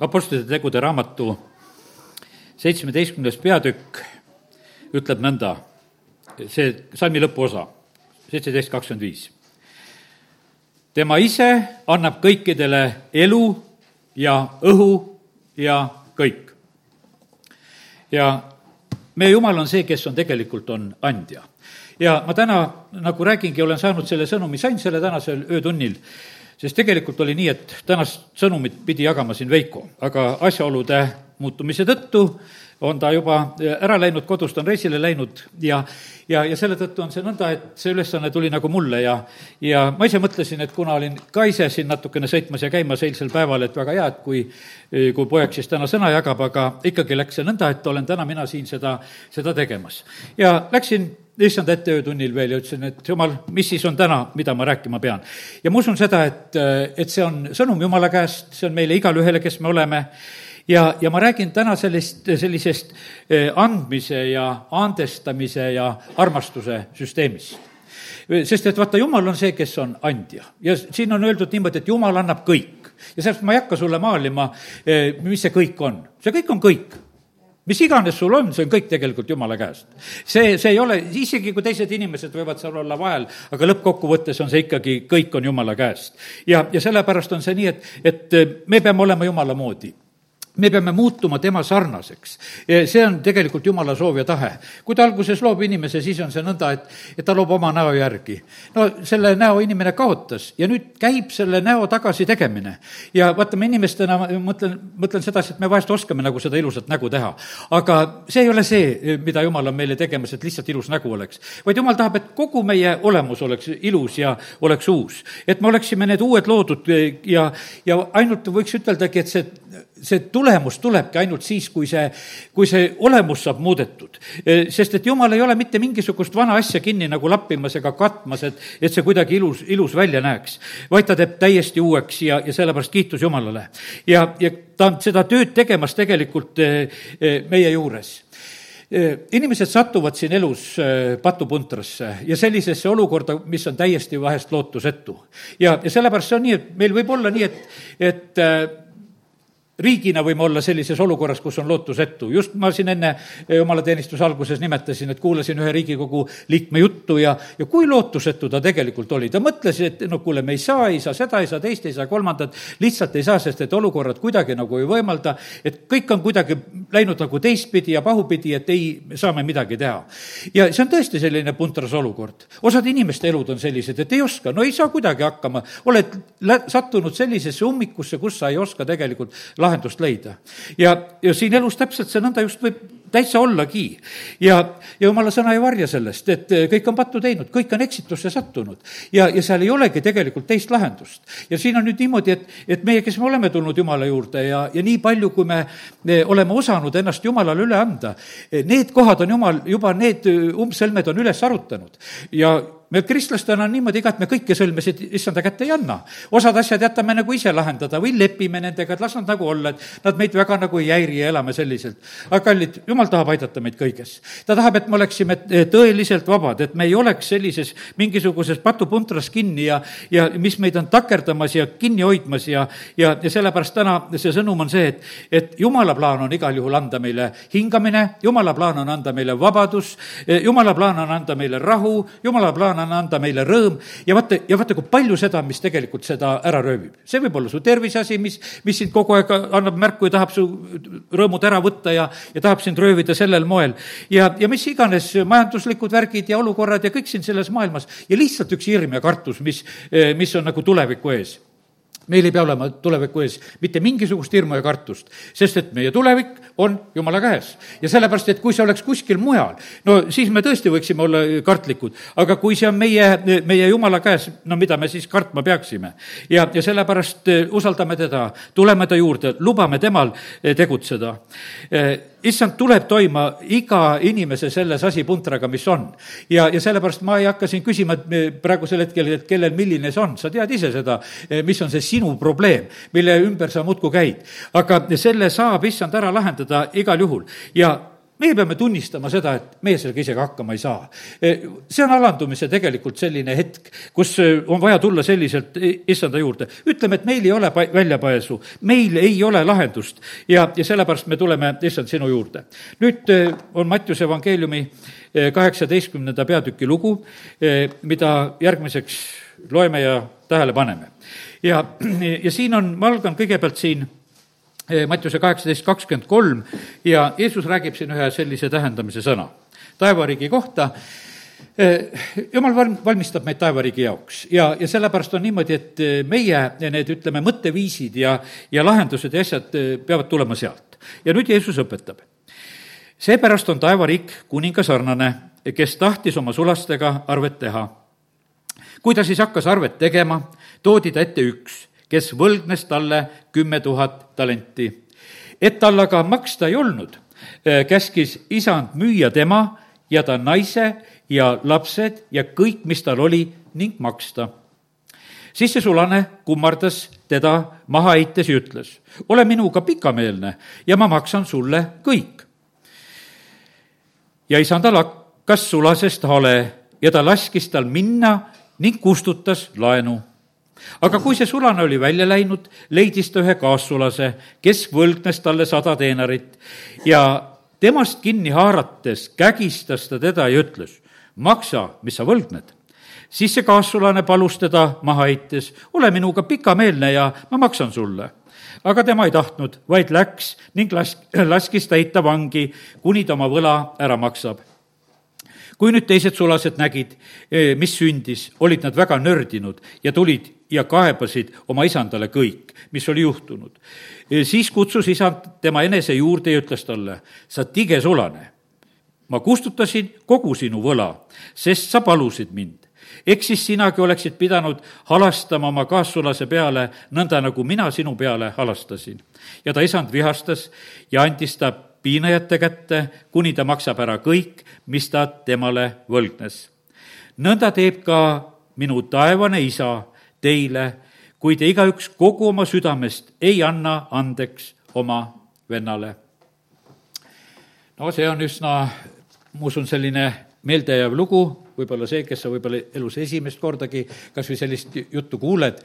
Apostlite tegude raamatu seitsmeteistkümnes peatükk ütleb nõnda, see salmi lõpuosa, seitseteist kakskümmend viis. tema ise annab kõikidele elu ja õhu ja kõik. ja meie Jumal on see, kes on tegelikult, on andja. ja ma täna nagu räägingi, olen saanud selle sõnumi, sain selle tänasel öötunnil, sest tegelikult oli nii, et tänast sõnumit pidi jagama siin Veiko, aga asjaolude muutumise tõttu on ta juba ära läinud, kodust on reisile läinud ja, ja, ja selle tõttu on see nõnda, et see ülesanne tuli nagu mulle ja, ja ma ise mõtlesin, et kuna olin ka ise siin natukene sõitmas ja käimas eilsel päeval, et väga hea, et kui, kui poeg siis täna sõna jagab, aga ikkagi läks see nõnda, et olen täna mina siin seda, seda tegemas. ja läksin issand ette öötunnil veel ja ütlesin, et jumal, mis siis on täna, mida ma rääkima pean. ja ma usun seda, et, et see on sõnum Jumala käest, see on meile igale ühele, kes me oleme ja, ja ma räägin täna sellist, sellisest eh, andmise ja andestamise ja armastuse süsteemist sest et vaata, Jumal on see, kes on andja ja siin on öeldud niimoodi, et Jumal annab kõik. ja sellepärast ma ei hakka sulle maalima, eh, mis see kõik on. see kõik on kõik mis iganes sul on, see on kõik tegelikult Jumala käest. see, see ei ole, isegi kui teised inimesed võivad seal olla vahel, aga lõppkokkuvõttes on see ikkagi, kõik on Jumala käest. ja, ja sellepärast on see nii, et, et me peame olema Jumala moodi me peame muutuma tema sarnaseks. see on tegelikult Jumala soov ja tahe. kui ta alguses loob inimese, siis on see nõnda, et, et ta loob oma näo järgi. no selle näo inimene kaotas ja nüüd käib selle näo tagasi tegemine. ja vaata, me inimestena, mõtlen, mõtlen sedasi, et me vahest oskame nagu seda ilusat nägu teha. aga see ei ole see, mida Jumal on meile tegemas, et lihtsalt ilus nägu oleks. vaid Jumal tahab, et kogu meie olemus oleks ilus ja oleks uus. et me oleksime need uued loodud ja, ja ainult võiks üteldagi, et see see tulemus tulebki ainult siis, kui see, kui see olemus saab muudetud. sest et jumal ei ole mitte mingisugust vana asja kinni nagu lappimas ega katmas, et, et see kuidagi ilus, ilus välja näeks. vaid ta teeb täiesti uueks ja, ja sellepärast kiitus Jumalale. ja, ja ta on seda tööd tegemas tegelikult eh, eh, meie juures inimesed satuvad siin elus patupuntrasse ja sellisesse olukorda, mis on täiesti vahest lootusetu. ja, ja sellepärast see on nii, et meil võib olla nii, et, et riigina võime olla sellises olukorras, kus on lootusetu. just ma siin enne jumalateenistuse alguses nimetasin, et kuulasin ühe Riigikogu liikme juttu ja, ja kui lootusetu ta tegelikult oli. ta mõtles, et no kuule, me ei saa, ei saa seda, ei saa teist, ei saa kolmandat, lihtsalt ei saa, sest et olukorrad kuidagi nagu ei võimalda, et kõik on kuidagi läinud nagu teistpidi ja pahupidi, et ei, saa me midagi teha. ja see on tõesti selline puntras olukord. osad inimeste elud on sellised, et ei oska, no ei saa kuidagi hakkama, oled lä-, sattunud sellisesse ummikusse, kus sa ei oska tegelikult lahendada lahendust leida. ja, ja siin elus täpselt see nõnda just võib täitsa ollagi. ja, ja jumala sõna ei varja sellest, et eh, kõik on pattu teinud, kõik on eksitusse sattunud. ja, ja seal ei olegi tegelikult teist lahendust. ja siin on nüüd niimoodi, et, et meie, kes me oleme tulnud Jumala juurde ja, ja nii palju, kui me, me oleme osanud ennast Jumalale üle anda, eh, need kohad on Jumal juba, need eh, umbsõlmed on üles arutanud. ja me kristlastena on niimoodi ka, et me kõiki sõlmesid issanda kätte ei anna. osad asjad jätame nagu ise lahendada või lepime nendega, et las nad nagu olla, et nad meid väga nagu ei häiri ja elame selliselt. aga kallid, jumal tahab aidata meid kõiges. ta tahab, et me oleksime tõeliselt vabad, et me ei oleks sellises mingisuguses patupuntras kinni ja, ja mis meid on takerdamas ja kinni hoidmas ja, ja, ja sellepärast täna see sõnum on see, et, et jumala plaan on igal juhul anda meile hingamine, jumala plaan on anda meile vabadus, jumala plaan on anda meile rahu, jumala plaan on anda meile rõõm ja vaata, ja vaata, kui palju seda, mis tegelikult seda ära röövib. see võib olla su terviseasi, mis, mis sind kogu aeg annab märku ja tahab su rõõmud ära võtta ja, ja tahab sind röövida sellel moel. ja, ja mis iganes majanduslikud värgid ja olukorrad ja kõik siin selles maailmas ja lihtsalt üks hirm ja kartus, mis, mis on nagu tuleviku ees meil ei pea olema tuleviku ees mitte mingisugust hirmu ja kartust, sest et meie tulevik on Jumala käes. ja sellepärast, et kui see oleks kuskil mujal, no siis me tõesti võiksime olla kartlikud, aga kui see on meie, meie Jumala käes, no mida me siis kartma peaksime? ja, ja sellepärast eh, usaldame teda, tuleme ta juurde, lubame temal eh, tegutseda eh, issand tuleb toima iga inimese selle sasipuntraga, mis on. ja, ja sellepärast ma ei hakka siin küsima, et praegusel hetkel, et kellel milline see on, sa tead ise seda, mis on see sinu probleem, mille ümber sa muudkui käid. aga selle saab issand ära lahendada igal juhul ja meie peame tunnistama seda, et meie sellega isegi hakkama ei saa. see on alandumise tegelikult selline hetk, kus on vaja tulla selliselt issanda juurde. ütleme, et meil ei ole väljapääsu, meil ei ole lahendust ja, ja sellepärast me tuleme, issand, sinu juurde. nüüd on Mattiuse evangeeliumi kaheksateistkümnenda peatüki lugu, mida järgmiseks loeme ja tähele paneme. ja, ja siin on, ma algan kõigepealt siin Mattiuse kaheksateist kakskümmend kolm ja Jeesus räägib siin ühe sellise tähendamise sõna taevariigi kohta jumal valm-, valmistab meid taevariigi jaoks ja, ja sellepärast on niimoodi, et meie need, ütleme, mõtteviisid ja, ja lahendused ja asjad peavad tulema sealt. ja nüüd Jeesus õpetab. seepärast on taevariik kuninga sarnane, kes tahtis oma sulastega arvet teha. kui ta siis hakkas arvet tegema, toodi ta ette üks kes võlgnes talle kümme tuhat talenti. et tal aga maksta ei olnud, äh, käskis isand müüa tema ja ta naise ja lapsed ja kõik, mis tal oli, ning maksta. siis see sulane kummardas teda maha heites ja ütles, ole minuga pikameelne ja ma maksan sulle kõik. ja isandal hakkas sulasest hale ja ta laskis tal minna ning kustutas laenu aga kui see sulane oli välja läinud, leidis ta ühe kaassulase, kes võlgnes talle sada teenarit. Ja temast kinni haarates kägistas ta teda ja ütles, maksa, mis sa võlgned. siis see kaassulane palus teda maha heites, ole minuga pikameelne ja ma maksan sulle. Aga tema ei tahtnud, vaid läks ning las-, laskis ta heita vangi, kuni ta oma võla ära maksab. Kui nüüd teised sulased nägid, mis sündis, olid nad väga nördinud ja tulid ja kaebasid oma isandale kõik, mis oli juhtunud. Siis kutsus isand tema enese juurde ja ütles talle, sa tige sulane, ma kustutasin kogu sinu võla, sest sa palusid mind eks siis sinagi oleksid pidanud halastama oma kaassulase peale, nõnda nagu mina sinu peale halastasin. ja ta isand vihastas ja andis ta piinajate kätte, kuni ta maksab ära kõik, mis ta temale võlgnes. nõnda teeb ka minu taevane isa teile, kui te igaüks kogu oma südamest ei anna andeks oma vennale. no see on üsna, ma usun, selline meeldejääv lugu, võib-olla see, kes sa võib-olla elus esimest kordagi kas või sellist juttu kuuled,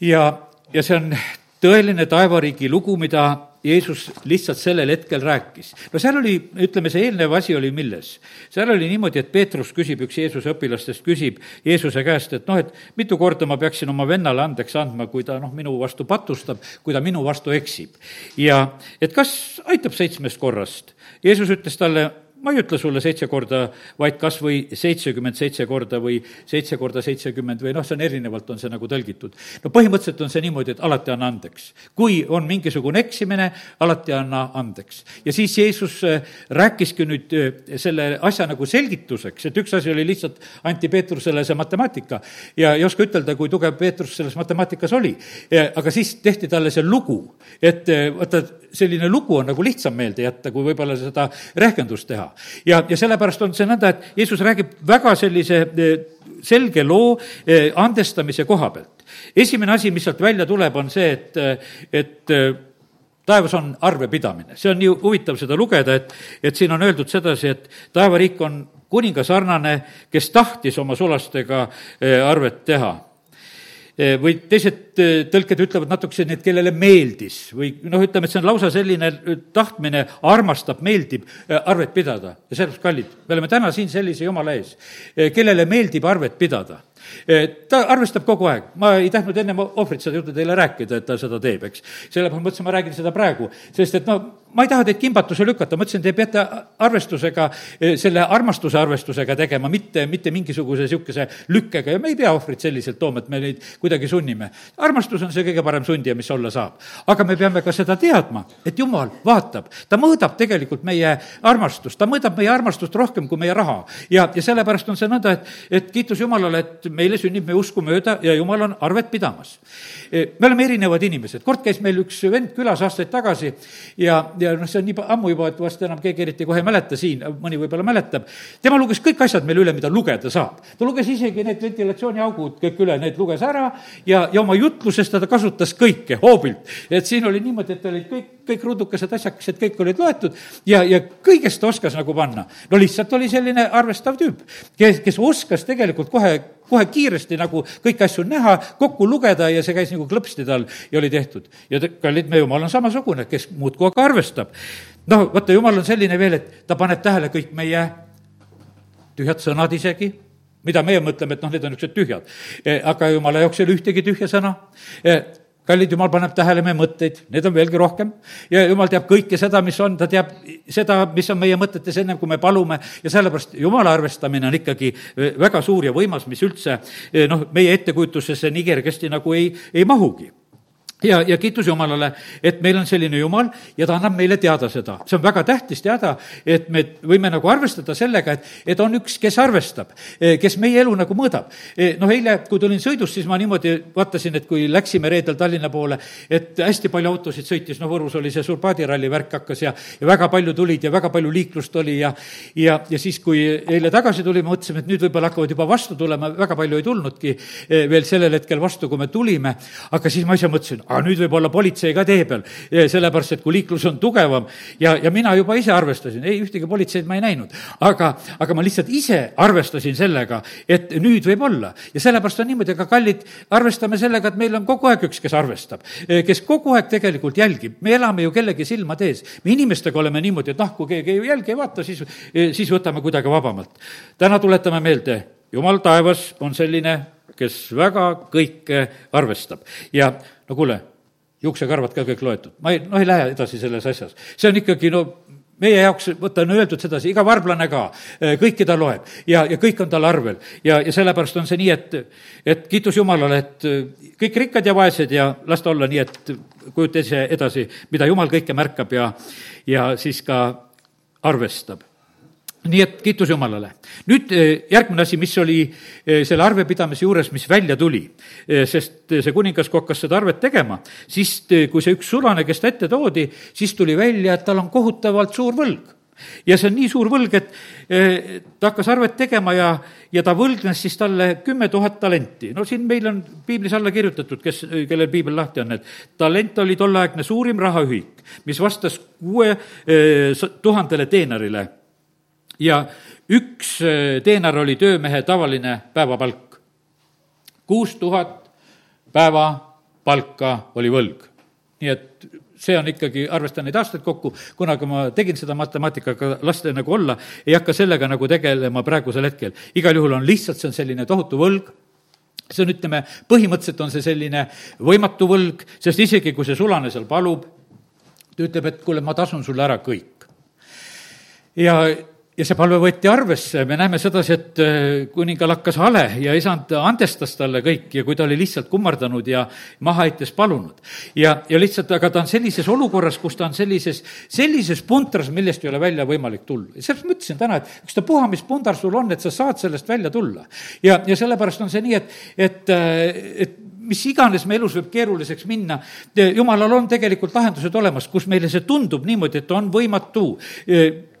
ja, ja see on tõeline taevariigi lugu, mida Jeesus lihtsalt sellel hetkel rääkis. no seal oli, ütleme, see eelnev asi oli milles? seal oli niimoodi, et Peetrus küsib, üks Jeesuse õpilastest küsib Jeesuse käest, et noh, et mitu korda ma peaksin oma vennale andeks andma, kui ta noh, minu vastu patustab, kui ta minu vastu eksib. ja et kas aitab seitsmest korrast? Jeesus ütles talle, ma ei ütle sulle seitse korda, vaid kas või seitsekümmend seitse korda või seitse korda seitsekümmend või noh, see on erinevalt, on see nagu tõlgitud. no põhimõtteliselt on see niimoodi, et alati anna andeks. kui on mingisugune eksimine, alati anna andeks. ja siis Jeesus äh, rääkiski nüüd äh, selle asja nagu selgituseks, et üks asi oli lihtsalt, anti Peetrusele see matemaatika ja ei oska ütelda, kui tugev Peetrus selles matemaatikas oli. aga siis tehti talle see lugu, et äh, vaata, selline lugu on nagu lihtsam meelde jätta, kui võib-olla seda rehkendust teha. Ja, ja sellepärast on see nõnda, et Jeesus räägib väga sellise eh, selge loo eh, andestamise koha pealt. esimene asi, mis sealt välja tuleb, on see, et, eh, et taevas on arvepidamine, see on nii huvitav seda lugeda, et, et siin on öeldud sedasi, et taevariik on kuninga sarnane, kes tahtis oma sulastega arvet teha Eh, või teised eh, tõlked ütlevad natukese, et kellele meeldis või noh, ütleme, et see on lausa selline eh, tahtmine, armastab, meeldib arvet pidada. Ja sellepärast, kallid, me oleme täna siin sellise jumala ees, kellele meeldib arvet pidada? Ta arvestab kogu aeg, ma ei tahtnud ennem ohvrit seda juttu teile rääkida, et ta seda teeb, eks. sellepärast mõtlesin, ma räägin seda praegu, sest et no ma ei taha teid kimbatuse lükata, mõtlesin, te peate arvestusega, selle armastuse arvestusega tegema, mitte, mitte mingisuguse niisuguse lükkega ja me ei pea ohvrit selliselt tooma, et me neid kuidagi sunnime. armastus on see kõige parem sundija, mis olla saab. aga me peame ka seda teadma, et jumal vaatab, ta mõõdab tegelikult meie armastust, ta mõõdab meie armastust rohkem kui meie raha. ja, ja sellepärast on see nõnda, et, et kiitus Jumalale, et meile sünnib meie usku mööda ja jumal on arvet pidamas. me oleme erinevad inimesed, kord käis meil üks vend külas aastaid tagasi ja, ja noh, see on nii ammu juba, et vast enam keegi eriti kohe ei mäleta siin, mõni võib-olla mäletab. tema luges kõik asjad meile üle, mida lugeda saab. ta luges isegi need ventilatsiooniaugud kõik üle, need luges ära ja, ja oma jutluses ta kasutas kõike hoobilt. et siin oli niimoodi, et olid kõik, kõik ruudukesed asjakesed, kõik olid loetud ja, ja kõigest ta oskas nagu panna. no lihtsalt oli selline arvestav tüüp, kes, kes oskas tegelikult kohe kohe kiiresti nagu kõiki asju näha, kokku lugeda ja see käis nagu klõpsti tal ja oli tehtud. ja kallid, me jumal on samasugune, kes muudkui aga arvestab. noh, vaata, jumal on selline veel, et ta paneb tähele kõik meie tühjad sõnad isegi mida meie mõtleme, et noh, need on niisugused tühjad. Eh, aga jumala jaoks ei ole ühtegi tühja sõna eh, kallid, jumal paneb tähele meie mõtteid, need on veelgi rohkem. ja jumal teab kõike seda, mis on, ta teab seda, mis on meie mõtetes ennem, kui me palume. Ja sellepärast jumala arvestamine on ikkagi eh, väga suur ja võimas, mis üldse eh, noh, meie ettekujutusesse nii kergesti nagu ei, ei mahugi ja, ja kiitus Jumalale, et meil on selline Jumal ja ta annab meile teada seda. see on väga tähtis teada, et me võime nagu arvestada sellega, et, et on üks, kes arvestab, e, kes meie elu nagu mõõdab. E, noh, eile, kui tulin sõidust, siis ma niimoodi vaatasin, et kui läksime reedel Tallinna poole, et hästi palju autosid sõitis, no Võrus oli see suur paadiralli värk hakkas ja, ja väga palju tulid ja väga palju liiklust oli ja, ja, ja siis, kui eile tagasi tulime, mõtlesime, et nüüd võib-olla hakkavad juba vastu tulema, väga palju ei tulnudki e, veel sellel hetkel vastu, kui me tulime, aga siis ma ise mõtlesin, aga nüüd võib olla politsei ka tee peal, sellepärast et kui liiklus on tugevam ja, ja mina juba ise arvestasin, ei, ühtegi politseid ma ei näinud. aga, aga ma lihtsalt ise arvestasin sellega, et nüüd võib olla. ja sellepärast on niimoodi, aga kallid, arvestame sellega, et meil on kogu aeg üks, kes arvestab, kes kogu aeg tegelikult jälgib, me elame ju kellegi silmade ees. me inimestega oleme niimoodi, et noh, kui keegi ei jälgi, ei vaata, siis, siis võtame kuidagi vabamalt. täna tuletame meelde, jumal taevas on selline, kes väga kõike arvestab ja no kuule, juuksekarvad ka kõik loetud. ma ei, noh, ei lähe edasi selles asjas. see on ikkagi, no meie jaoks, vaata, on öeldud sedasi, iga varblane ka, eh, kõiki ta loeb ja, ja kõik on tal arvel. ja, ja sellepärast on see nii, et, et kiitus Jumalale, et eh, kõik rikkad ja vaesed ja las ta olla nii, et kujuta ise edasi, mida Jumal kõike märkab ja, ja siis ka arvestab nii et kiitus Jumalale. nüüd eh, järgmine asi, mis oli eh, selle arvepidamise juures, mis välja tuli, eh, sest see kuningas kui hakkas seda arvet tegema, siis kui see üks sulane, kes ta ette toodi, siis tuli välja, et tal on kohutavalt suur võlg ja see on nii suur võlg, et ta hakkas arvet tegema ja, ja ta võlgnes siis talle kümme tuhat talenti. no siin meil on piiblis alla kirjutatud, kes, kellel piibel lahti on, et talent oli tolleaegne suurim rahaühik, mis vastas kuue tuhandele teenorile ja üks äh, teenar oli töömehe tavaline päevapalk. kuus tuhat päevapalka oli võlg. nii et see on ikkagi, arvestan neid aastaid kokku, kunagi ma tegin seda matemaatikaga, las ta nagu olla, ei hakka sellega nagu tegelema praegusel hetkel. igal juhul on lihtsalt, see on selline tohutu võlg, see on, ütleme, põhimõtteliselt on see selline võimatu võlg, sest isegi kui see sulane seal palub, ta ütleb, et kuule, ma tasun sulle ära kõik. ja ja see palve võeti arvesse, me näeme sedasi, et äh, kuningal hakkas hale ja isand andestas talle kõik ja kui ta oli lihtsalt kummardanud ja maha heites palunud. ja, ja lihtsalt, aga ta on sellises olukorras, kus ta on sellises, sellises puntras, millest ei ole välja võimalik tulla. sellepärast mõtlesin täna, et ükstapuha, mis pundar sul on, et sa saad sellest välja tulla. ja, ja sellepärast on see nii, et, et, äh, et mis iganes me elus võib keeruliseks minna, jumalal on tegelikult lahendused olemas, kus meile see tundub niimoodi, et on võimatu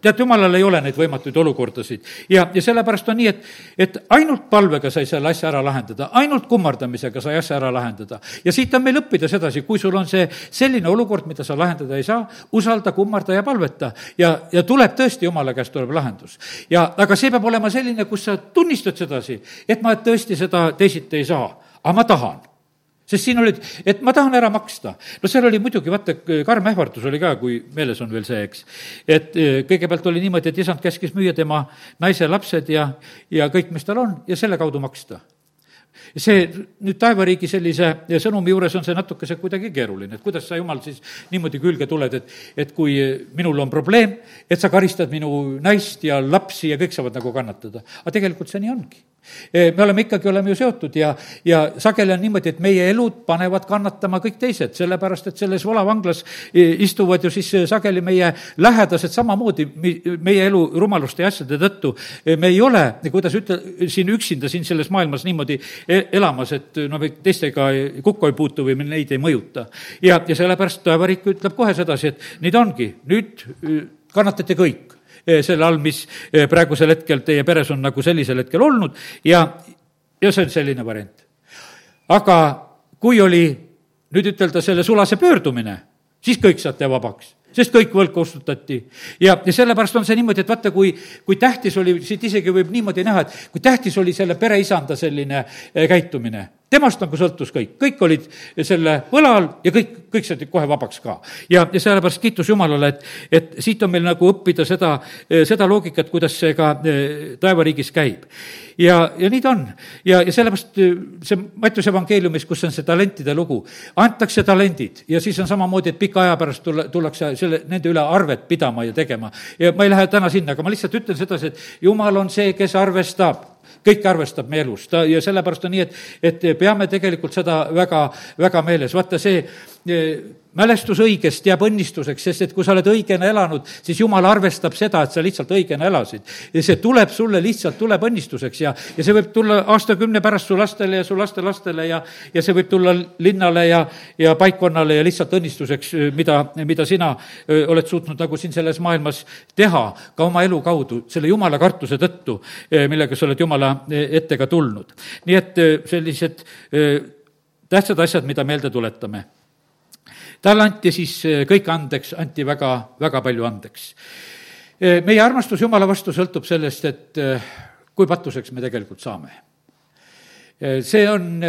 tead, jumalal ei ole neid võimatuid olukordasid. ja, ja sellepärast on nii, et, et ainult palvega sai selle asja ära lahendada, ainult kummardamisega sai asja ära lahendada. ja siit on meil õppida sedasi, kui sul on see selline olukord, mida sa lahendada ei saa, usalda, kummarda ja palveta. ja, ja tuleb tõesti, jumala käest tuleb lahendus. ja aga see peab olema selline, kus sa tunnistad sedasi, et ma tõesti seda teisiti ei saa, aga ma tahan sest siin olid, et ma tahan ära maksta. no seal oli muidugi, vaata, karm ähvardus oli ka, kui meeles on veel see, eks. et e, kõigepealt oli niimoodi, et isand käskis müüa tema naise lapsed ja, ja kõik, mis tal on, ja selle kaudu maksta see nüüd taevariigi sellise sõnumi juures on see natukese kuidagi keeruline, et kuidas sa, jumal, siis niimoodi külge tuled, et, et kui minul on probleem, et sa karistad minu naist ja lapsi ja kõik saavad nagu kannatada. aga tegelikult see nii ongi me oleme ikkagi, oleme ju seotud ja, ja sageli on niimoodi, et meie elud panevad kannatama kõik teised, sellepärast et selles volavanglas istuvad ju siis sageli meie lähedased samamoodi meie elu rumaluste ja asjade tõttu. me ei ole, kuidas ütle, siin üksinda siin selles maailmas niimoodi e-, elamas, et no me teistega kokku ei puutu või me neid ei mõjuta. ja, ja sellepärast taevariik ütleb kohe sedasi, et ta ongi, nüüd kannatate kõik selle all, mis eh, praegusel hetkel teie peres on nagu sellisel hetkel olnud ja, ja see on selline variant. aga kui oli nüüd ütelda selle sulase pöördumine, siis kõik saate vabaks sest kõik võlg kustutati. ja, ja sellepärast on see niimoodi, et vaata, kui, kui tähtis oli, siit isegi võib niimoodi näha, et kui tähtis oli selle pereisanda selline eh, käitumine temast nagu sõltus kõik, kõik olid selle võla all ja kõik, kõik said kohe vabaks ka. ja, ja sellepärast kiitus Jumalale, et, et siit on meil nagu õppida seda, seda loogikat, kuidas see ka eh, taevariigis käib. ja, ja nii ta on. ja, ja sellepärast eh, see Mattiuse evangeeliumis, kus on see talentide lugu, antakse talendid ja siis on samamoodi, et pika aja pärast tulla, tullakse selle, nende üle arvet pidama ja tegema. ja ma ei lähe täna sinna, aga ma lihtsalt ütlen sedasi, et Jumal on see, kes arvestab kõike arvestab meie elus, ta, ja sellepärast on nii, et, et peame tegelikult seda väga, väga meeles, vaata see mälestus õigest jääb õnnistuseks, sest et kui sa oled õigena elanud, siis jumal arvestab seda, et sa lihtsalt õigena elasid. ja see tuleb sulle lihtsalt, tuleb õnnistuseks ja, ja see võib tulla aastakümne pärast su lastele ja su lastelastele ja, ja see võib tulla linnale ja, ja paikkonnale ja lihtsalt õnnistuseks, mida, mida sina oled suutnud nagu siin selles maailmas teha ka oma elu kaudu, selle jumala kartuse tõttu, millega sa oled jumala ette ka tulnud. nii et sellised tähtsad asjad, mida meelde tuletame talle anti siis eh, kõik andeks, anti väga, väga palju andeks. Eh, meie armastus Jumala vastu sõltub sellest, et eh, kui patuseks me tegelikult saame. see on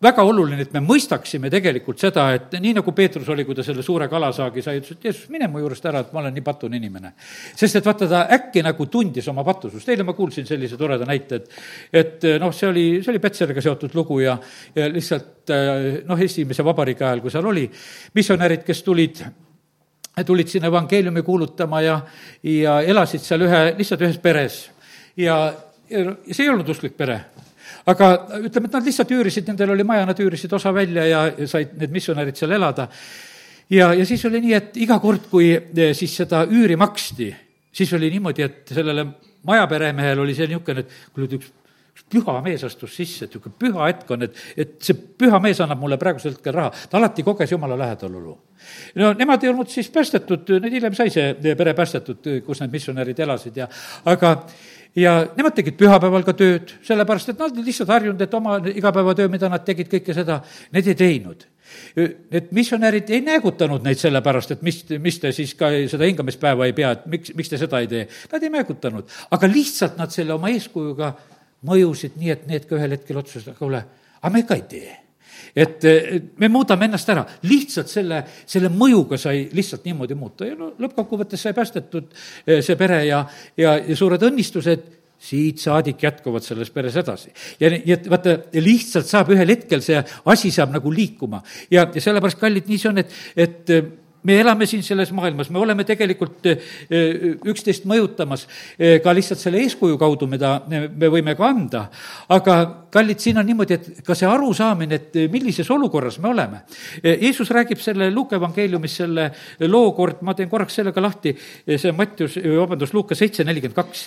väga oluline, et me mõistaksime tegelikult seda, et nii nagu Peetrus oli, kui ta selle suure kalasaagi sai, ütles, et Jeesus, mine mu juurest ära, et ma olen nii patune inimene. sest et vaata, ta äkki nagu tundis oma patusust, eile ma kuulsin sellise toreda näite, et et noh, see oli, see oli Petseriga seotud lugu ja, ja lihtsalt noh, esimese vabariigi ajal, kui seal oli missionärid, kes tulid tulid sinna evangeeliumi kuulutama ja, ja elasid seal ühe, lihtsalt ühes peres. ja, ja see ei olnud usklik pere aga ütleme, et nad lihtsalt üürisid, nendel oli maja, nad üürisid osa välja ja said need missionärid seal elada. ja, ja siis oli nii, et iga kord, kui eh, siis seda üüri maksti, siis oli niimoodi, et sellele majaperemehel oli see niisugune, et kuule, üks püha mees astus sisse, et niisugune püha hetk on, et, et see püha mees annab mulle praegusel hetkel raha. ta alati koges jumala lähedalolu. no nemad ei olnud siis päästetud, neid hiljem sai see pere päästetud, kus need missionärid elasid ja aga ja nemad tegid pühapäeval ka tööd, sellepärast et nad olid lihtsalt harjunud, et oma igapäevatöö, mida nad tegid, kõike seda, need ei teinud. Need missionärid ei näägutanud neid sellepärast, et mis, mis te siis ka seda hingamispäeva ei pea, et miks, miks te seda ei tee. Nad ei näägutanud, aga lihtsalt nad selle oma eeskujuga mõjusid nii, et need ka ühel hetkel otsustasid, aga kuule, aga me ka ei tee et me muudame ennast ära, lihtsalt selle, selle mõjuga sai lihtsalt niimoodi muuta. Ja no lõppkokkuvõttes sai päästetud eh, see pere ja, ja, ja suured õnnistused. Siit saadik jätkuvad selles peres edasi. ja nii, et vaata, lihtsalt saab ühel hetkel see asi saab nagu liikuma. Ja, ja sellepärast, kallid, nii see on, et, et me elame siin selles maailmas, me oleme tegelikult eh, eh, üksteist mõjutamas eh, ka lihtsalt selle eeskuju kaudu, mida me võime ka anda. aga kallid, siin on niimoodi, et ka see arusaamine, et millises olukorras me oleme. Jeesus räägib selle Luuke evangeeliumis selle loo kord, ma teen korraks sellega lahti, see Mattius, vabandust, Luuka seitse nelikümmend kaks,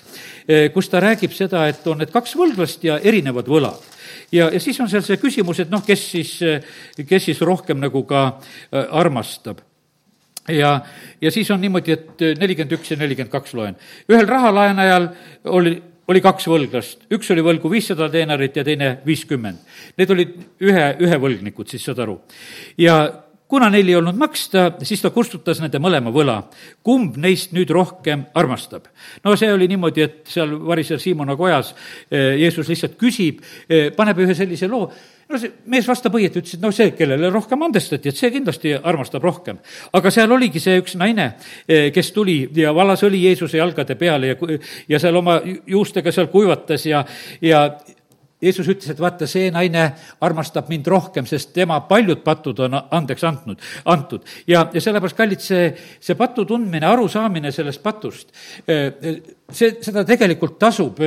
kus ta räägib seda, et on need kaks võlglast ja erinevad võlad ja, ja siis on seal see küsimus, et noh, kes siis, kes siis rohkem nagu ka armastab ja, ja siis on niimoodi, et nelikümmend üks ja nelikümmend kaks loen. ühel rahalaenajal oli, oli kaks võlglast, üks oli võlgu viissada teenarit ja teine viiskümmend. Need olid ühe, ühe võlgnikud siis, saad aru. ja kuna neil ei olnud maksta, siis ta kustutas nende mõlema võla. kumb neist nüüd rohkem armastab? no see oli niimoodi, et seal variser Siimona kojas eh, Jeesus lihtsalt küsib, eh, paneb ühe sellise loo, no see mees vastab õieti, ütles, et noh, see, kellele rohkem andestati, et see kindlasti armastab rohkem. aga seal oligi see üks naine, eh, kes tuli ja valas õli Jeesuse jalgade peale ja, ja seal oma juustega seal kuivatas ja, ja Jeesus ütles, et vaata, see naine armastab mind rohkem, sest tema paljud patud on andeks andnud, antud. ja, ja sellepärast, kallid, see, see patu tundmine, arusaamine sellest patust, eh, see, seda tegelikult tasub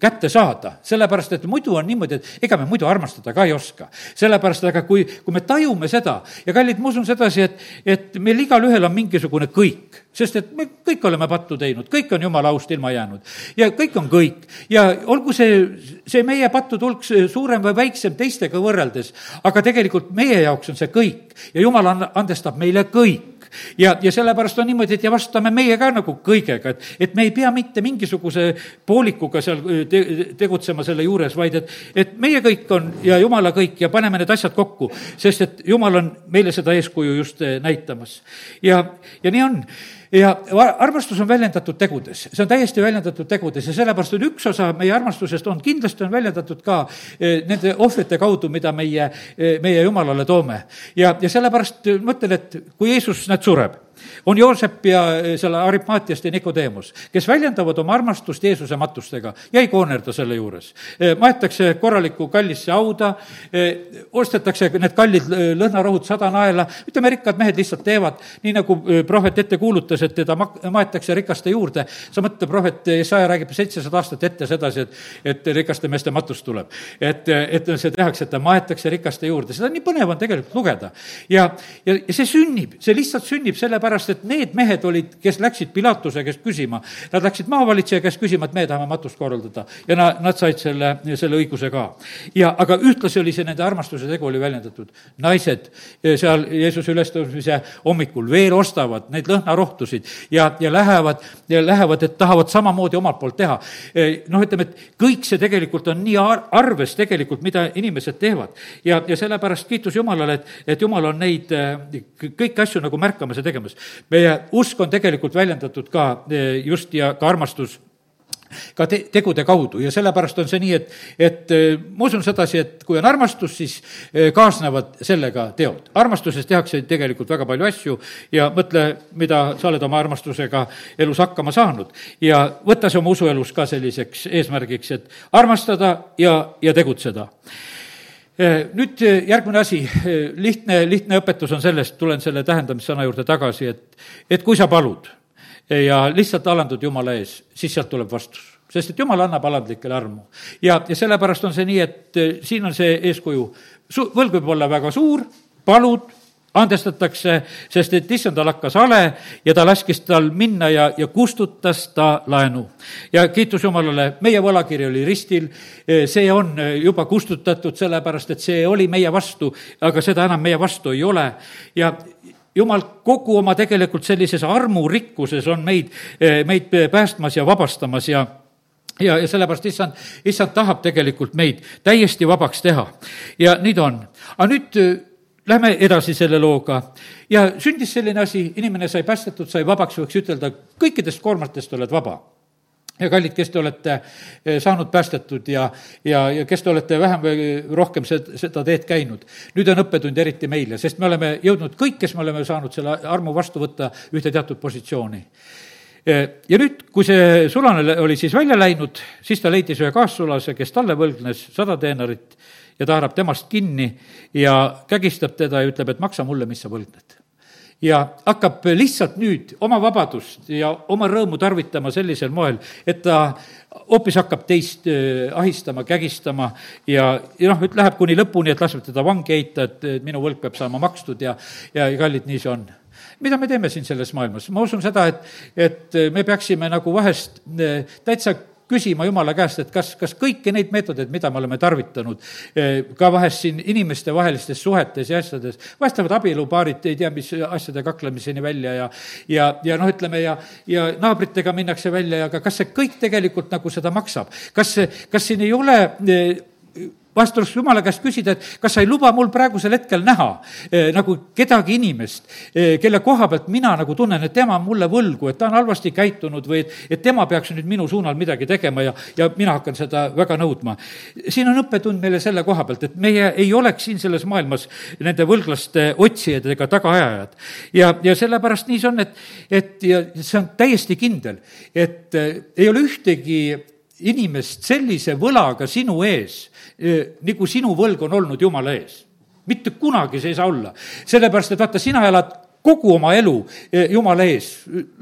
kätte saada, sellepärast et muidu on niimoodi, et ega me muidu armastada ka ei oska. sellepärast, aga kui, kui me tajume seda ja kallid, ma usun sedasi, et, et meil igalühel on mingisugune kõik, sest et me kõik oleme pattu teinud, kõik on jumala aust ilma jäänud. Ja kõik on kõik. Ja olgu see, see meie pattude hulk suurem või väiksem teistega võrreldes, aga tegelikult meie jaoks on see kõik. Ja jumal andestab meile kõik ja, ja sellepärast on niimoodi, et ja vastame meie ka nagu kõigega, et, et me ei pea mitte mingisuguse poolikuga seal te, tegutsema selle juures, vaid et, et meie kõik on ja jumala kõik ja paneme need asjad kokku, sest et jumal on meile seda eeskuju just eh, näitamas. ja, ja nii on ja armastus on väljendatud tegudes, see on täiesti väljendatud tegudes ja sellepärast on üks osa meie armastusest on, kindlasti on väljendatud ka eh, nende ohvrite kaudu, mida meie, eh, meie Jumalale toome. ja, ja sellepärast mõtlen, et kui Jeesus, näed, sureb on Joosep ja eh, selle Arimaatiast ja Nikodeemus, kes väljendavad oma armastust Jeesuse matustega ja ei koonerda selle juures. Eh, maetakse korralikku kallisse hauda, eh, ostetakse need kallid lõhnarohud sada naela, ütleme, rikkad mehed lihtsalt teevad, nii nagu prohvet ette kuulutas, et teda ma-, maetakse rikaste juurde. sa mõtle, prohvet Jesaja räägib seitsesada aastat ette sedasi, et, et rikaste meeste matus tuleb. et, et see tehakse, et ta maetakse rikaste juurde, seda nii põnev on tegelikult lugeda. ja, ja, ja see sünnib, see lihtsalt sünnib sellepärast, sellepärast et need mehed olid, kes läksid Pilatuse käest küsima, nad läksid maavalitseja käest küsima, et me tahame matust korraldada. ja na-, nad said selle, selle õiguse ka. ja, aga ühtlasi oli see nende armastuse tegu oli väljendatud. naised eh, seal Jeesuse ülestõusmise hommikul veel ostavad neid lõhnarohtusid ja, ja lähevad, lähevad, et tahavad samamoodi omalt poolt teha. Eh, noh, ütleme, et kõik see tegelikult on nii ar-, arves tegelikult, mida inimesed teevad. ja, ja sellepärast kiitus Jumalale, et, et Jumal on neid eh, kõiki asju nagu märkamas ja tegemas meie usk on tegelikult väljendatud ka eh, just ja ka armastus ka te-, tegude kaudu ja sellepärast on see nii, et, et eh, ma usun sedasi, et kui on armastus, siis eh, kaasnevad sellega teod. armastuses tehakse tegelikult väga palju asju ja mõtle, mida sa oled oma armastusega elus hakkama saanud. ja võta see oma usuelus ka selliseks eesmärgiks, et armastada ja, ja tegutseda nüüd järgmine asi, lihtne, lihtne õpetus on sellest, tulen selle tähendamissõna juurde tagasi, et, et kui sa palud ja lihtsalt alandud Jumala ees, siis sealt tuleb vastus. Sest et jumal annab alandlikele armu. ja, ja sellepärast on see nii, et siin on see eeskuju, su-, võlg võib olla väga suur, palud, andestatakse, sest et issandal hakkas hale ja ta laskis tal minna ja, ja kustutas ta laenu. ja kiitus Jumalale, meie võlakiri oli ristil, see on juba kustutatud, sellepärast et see oli meie vastu, aga seda enam meie vastu ei ole ja jumal kogu oma tegelikult sellises armurikkuses on meid, meid päästmas ja vabastamas ja ja, ja sellepärast issand, issand tahab tegelikult meid täiesti vabaks teha. ja nii ta on. aga nüüd Lähme edasi selle looga ja sündis selline asi, inimene sai päästetud, sai vabaks, võiks ütelda, kõikidest koormatest oled vaba ja kallid, kes te olete eh, saanud päästetud ja, ja, ja kes te olete vähem või rohkem seda, teed käinud. nüüd on õppetund eriti meile, sest me oleme jõudnud kõik, kes me oleme saanud selle armu vastu võtta, ühte teatud positsiooni. Eh, ja nüüd, kui see sulane oli siis välja läinud, siis ta leidis ühe kaassulase, kes talle võlgnes sada teenarit ja ta haarab temast kinni ja kägistab teda ja ütleb, et maksa mulle, mis sa võlgned ja hakkab lihtsalt nüüd oma vabadust ja oma rõõmu tarvitama sellisel moel, et ta hoopis hakkab teist äh, ahistama, kägistama ja, ja noh, et läheb kuni lõpuni, et laseb teda vangi heita, et minu võlg peab saama makstud ja, ja kallid, nii see on mida me teeme siin selles maailmas? ma usun seda, et, et me peaksime nagu vahest äh, täitsa küsima Jumala käest, et kas, kas kõiki neid meetodeid, mida me oleme tarvitanud, eh, ka vahest siin inimestevahelistes suhetes ja asjades, vahest lähevad abielupaarid ei tea mis asjade kaklemiseni välja ja ja, ja noh, ütleme ja, ja naabritega minnakse välja ja aga kas see kõik tegelikult nagu seda maksab? kas see, kas siin ei ole eh, vahest tuleks jumala käest küsida, et kas sa ei luba mul praegusel hetkel näha eh, nagu kedagi inimest eh,, kelle koha pealt mina nagu tunnen, et tema on mulle võlgu, et ta on halvasti käitunud või et, et tema peaks nüüd minu suunal midagi tegema ja, ja mina hakkan seda väga nõudma. siin on õppetund meile selle koha pealt, et meie ei oleks siin selles maailmas nende võlglaste otsijad ega tagaajajad. ja, ja sellepärast nii see on, et, et ja see on täiesti kindel, et eh, ei ole ühtegi inimest sellise võlaga sinu ees, nagu sinu võlg on olnud Jumala ees. mitte kunagi see ei saa olla. sellepärast, et vaata, sina elad kogu oma elu eh, Jumala ees,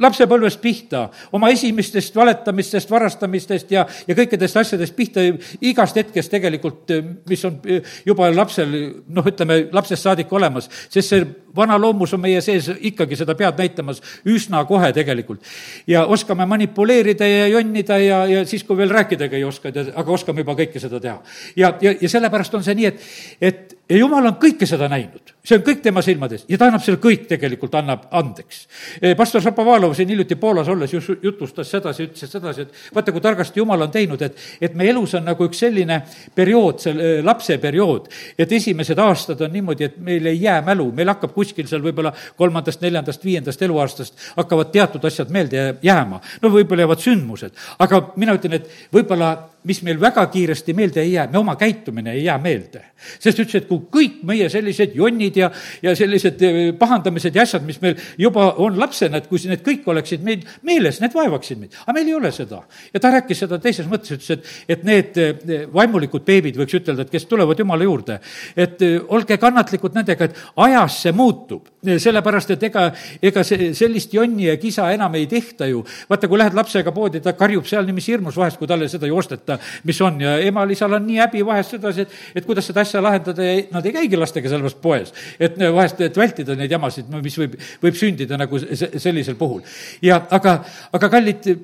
lapsepõlvest pihta, oma esimestest valetamistest, varastamistest ja, ja kõikidest asjadest pihta, igast hetkest tegelikult, eh, mis on eh, juba lapsel, noh, ütleme, lapsest saadik olemas, sest see vana loomus on meie sees ikkagi seda pead näitamas üsna kohe tegelikult. ja oskame manipuleerida ja jonnida ja, ja siis, kui veel rääkidagi ei oska, aga oskame juba kõike seda teha. ja, ja, ja sellepärast on see nii, et, et ja jumal on kõike seda näinud, see on kõik tema silmades ja ta annab selle kõik tegelikult, annab andeks. Eh, pastor Šapovalov siin hiljuti Poolas olles just jutustas sedasi, ütles sedasi, et vaata, kui targasti jumal on teinud, et, et meie elus on nagu üks selline periood, see lapseperiood, et esimesed aastad on niimoodi, et meil ei jää mälu, meil hakkab kuskil seal võib-olla kolmandast, neljandast, viiendast eluaastast hakkavad teatud asjad meelde jääma. no võib-olla jäävad sündmused, aga mina ütlen, et võib-olla mis meil väga kiiresti meelde ei jää, me oma käitumine ei jää meelde. sest ütles, et kui kõik meie sellised jonnid ja, ja sellised eh, pahandamised ja asjad, mis meil juba on lapsena, et kui need kõik oleksid meil meeles, need vaevaksid meid. aga meil ei ole seda. ja ta rääkis seda teises mõttes, ütles, et, et need eh, vaimulikud beebid, võiks ütelda, et kes tulevad Jumala juurde, et eh, olge kannatlikud nendega, et ajas see muutub. sellepärast, et ega, ega see, sellist jonni ja kisa enam ei tehta ju. vaata, kui lähed lapsega poodi, ta karjub seal niiviisi hirmus vahest, kui talle seda ei osteta kohta, mis on ja emal-isal on nii häbi vahest sedasi, et, et kuidas seda asja lahendada ja nad ei käigi lastega sellepärast poes. et vahest, et vältida neid jamasid, mis võib, võib sündida nagu sellisel puhul. ja aga, aga kallid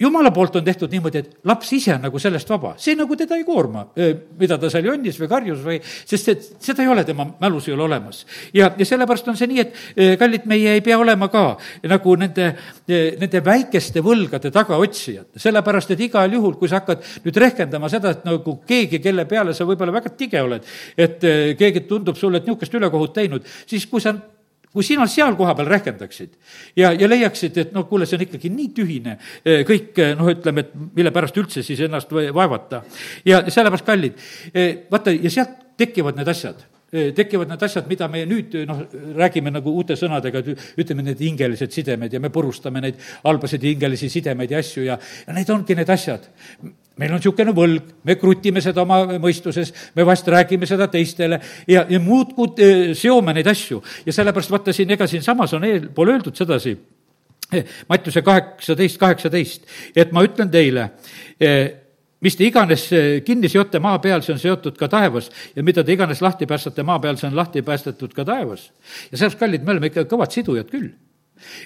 jumala poolt on tehtud niimoodi, et laps ise on nagu sellest vaba, see nagu teda ei koorma, mida ta seal jonnis või karjus või, sest et seda ei ole tema mälus ei ole olemas. ja, ja sellepärast on see nii, et kallid, meie ei pea olema ka nagu nende, nende väikeste võlgade tagaotsijad, sellepärast et igal juhul, kui sa hakkad nüüd rehkendama seda, et nagu keegi, kelle peale sa võib-olla väga tige oled, et keegi tundub sulle, et niisugust ülekohut teinud, siis kui sa kui sina seal kohapeal rehkendaksid ja, ja leiaksid, et noh, kuule, see on ikkagi nii tühine eh, kõik, eh, noh, ütleme, et mille pärast üldse siis ennast vaevata. ja sellepärast, kallid, eh, vaata, ja sealt tekivad need asjad. Tekivad need asjad, mida me nüüd noh, räägime nagu uute sõnadega, ütleme, need hingelised sidemed ja me purustame neid halbasid hingelisi sidemeid ja asju ja, ja need ongi need asjad meil on niisugune võlg, me krutime seda oma mõistuses, me vahest räägime seda teistele ja, ja muudkui eh, seome neid asju. ja sellepärast vaata siin, ega siinsamas on eelpool öeldud sedasi, eh, Mattiuse kaheksateist, kaheksateist, et ma ütlen teile, eh, mis te iganes kinni seote maa peal, see on seotud ka taevas ja mida te iganes lahti päästate maa peal, see on lahti päästetud ka taevas. ja sellepärast, kallid, me oleme ikka kõvad sidujad küll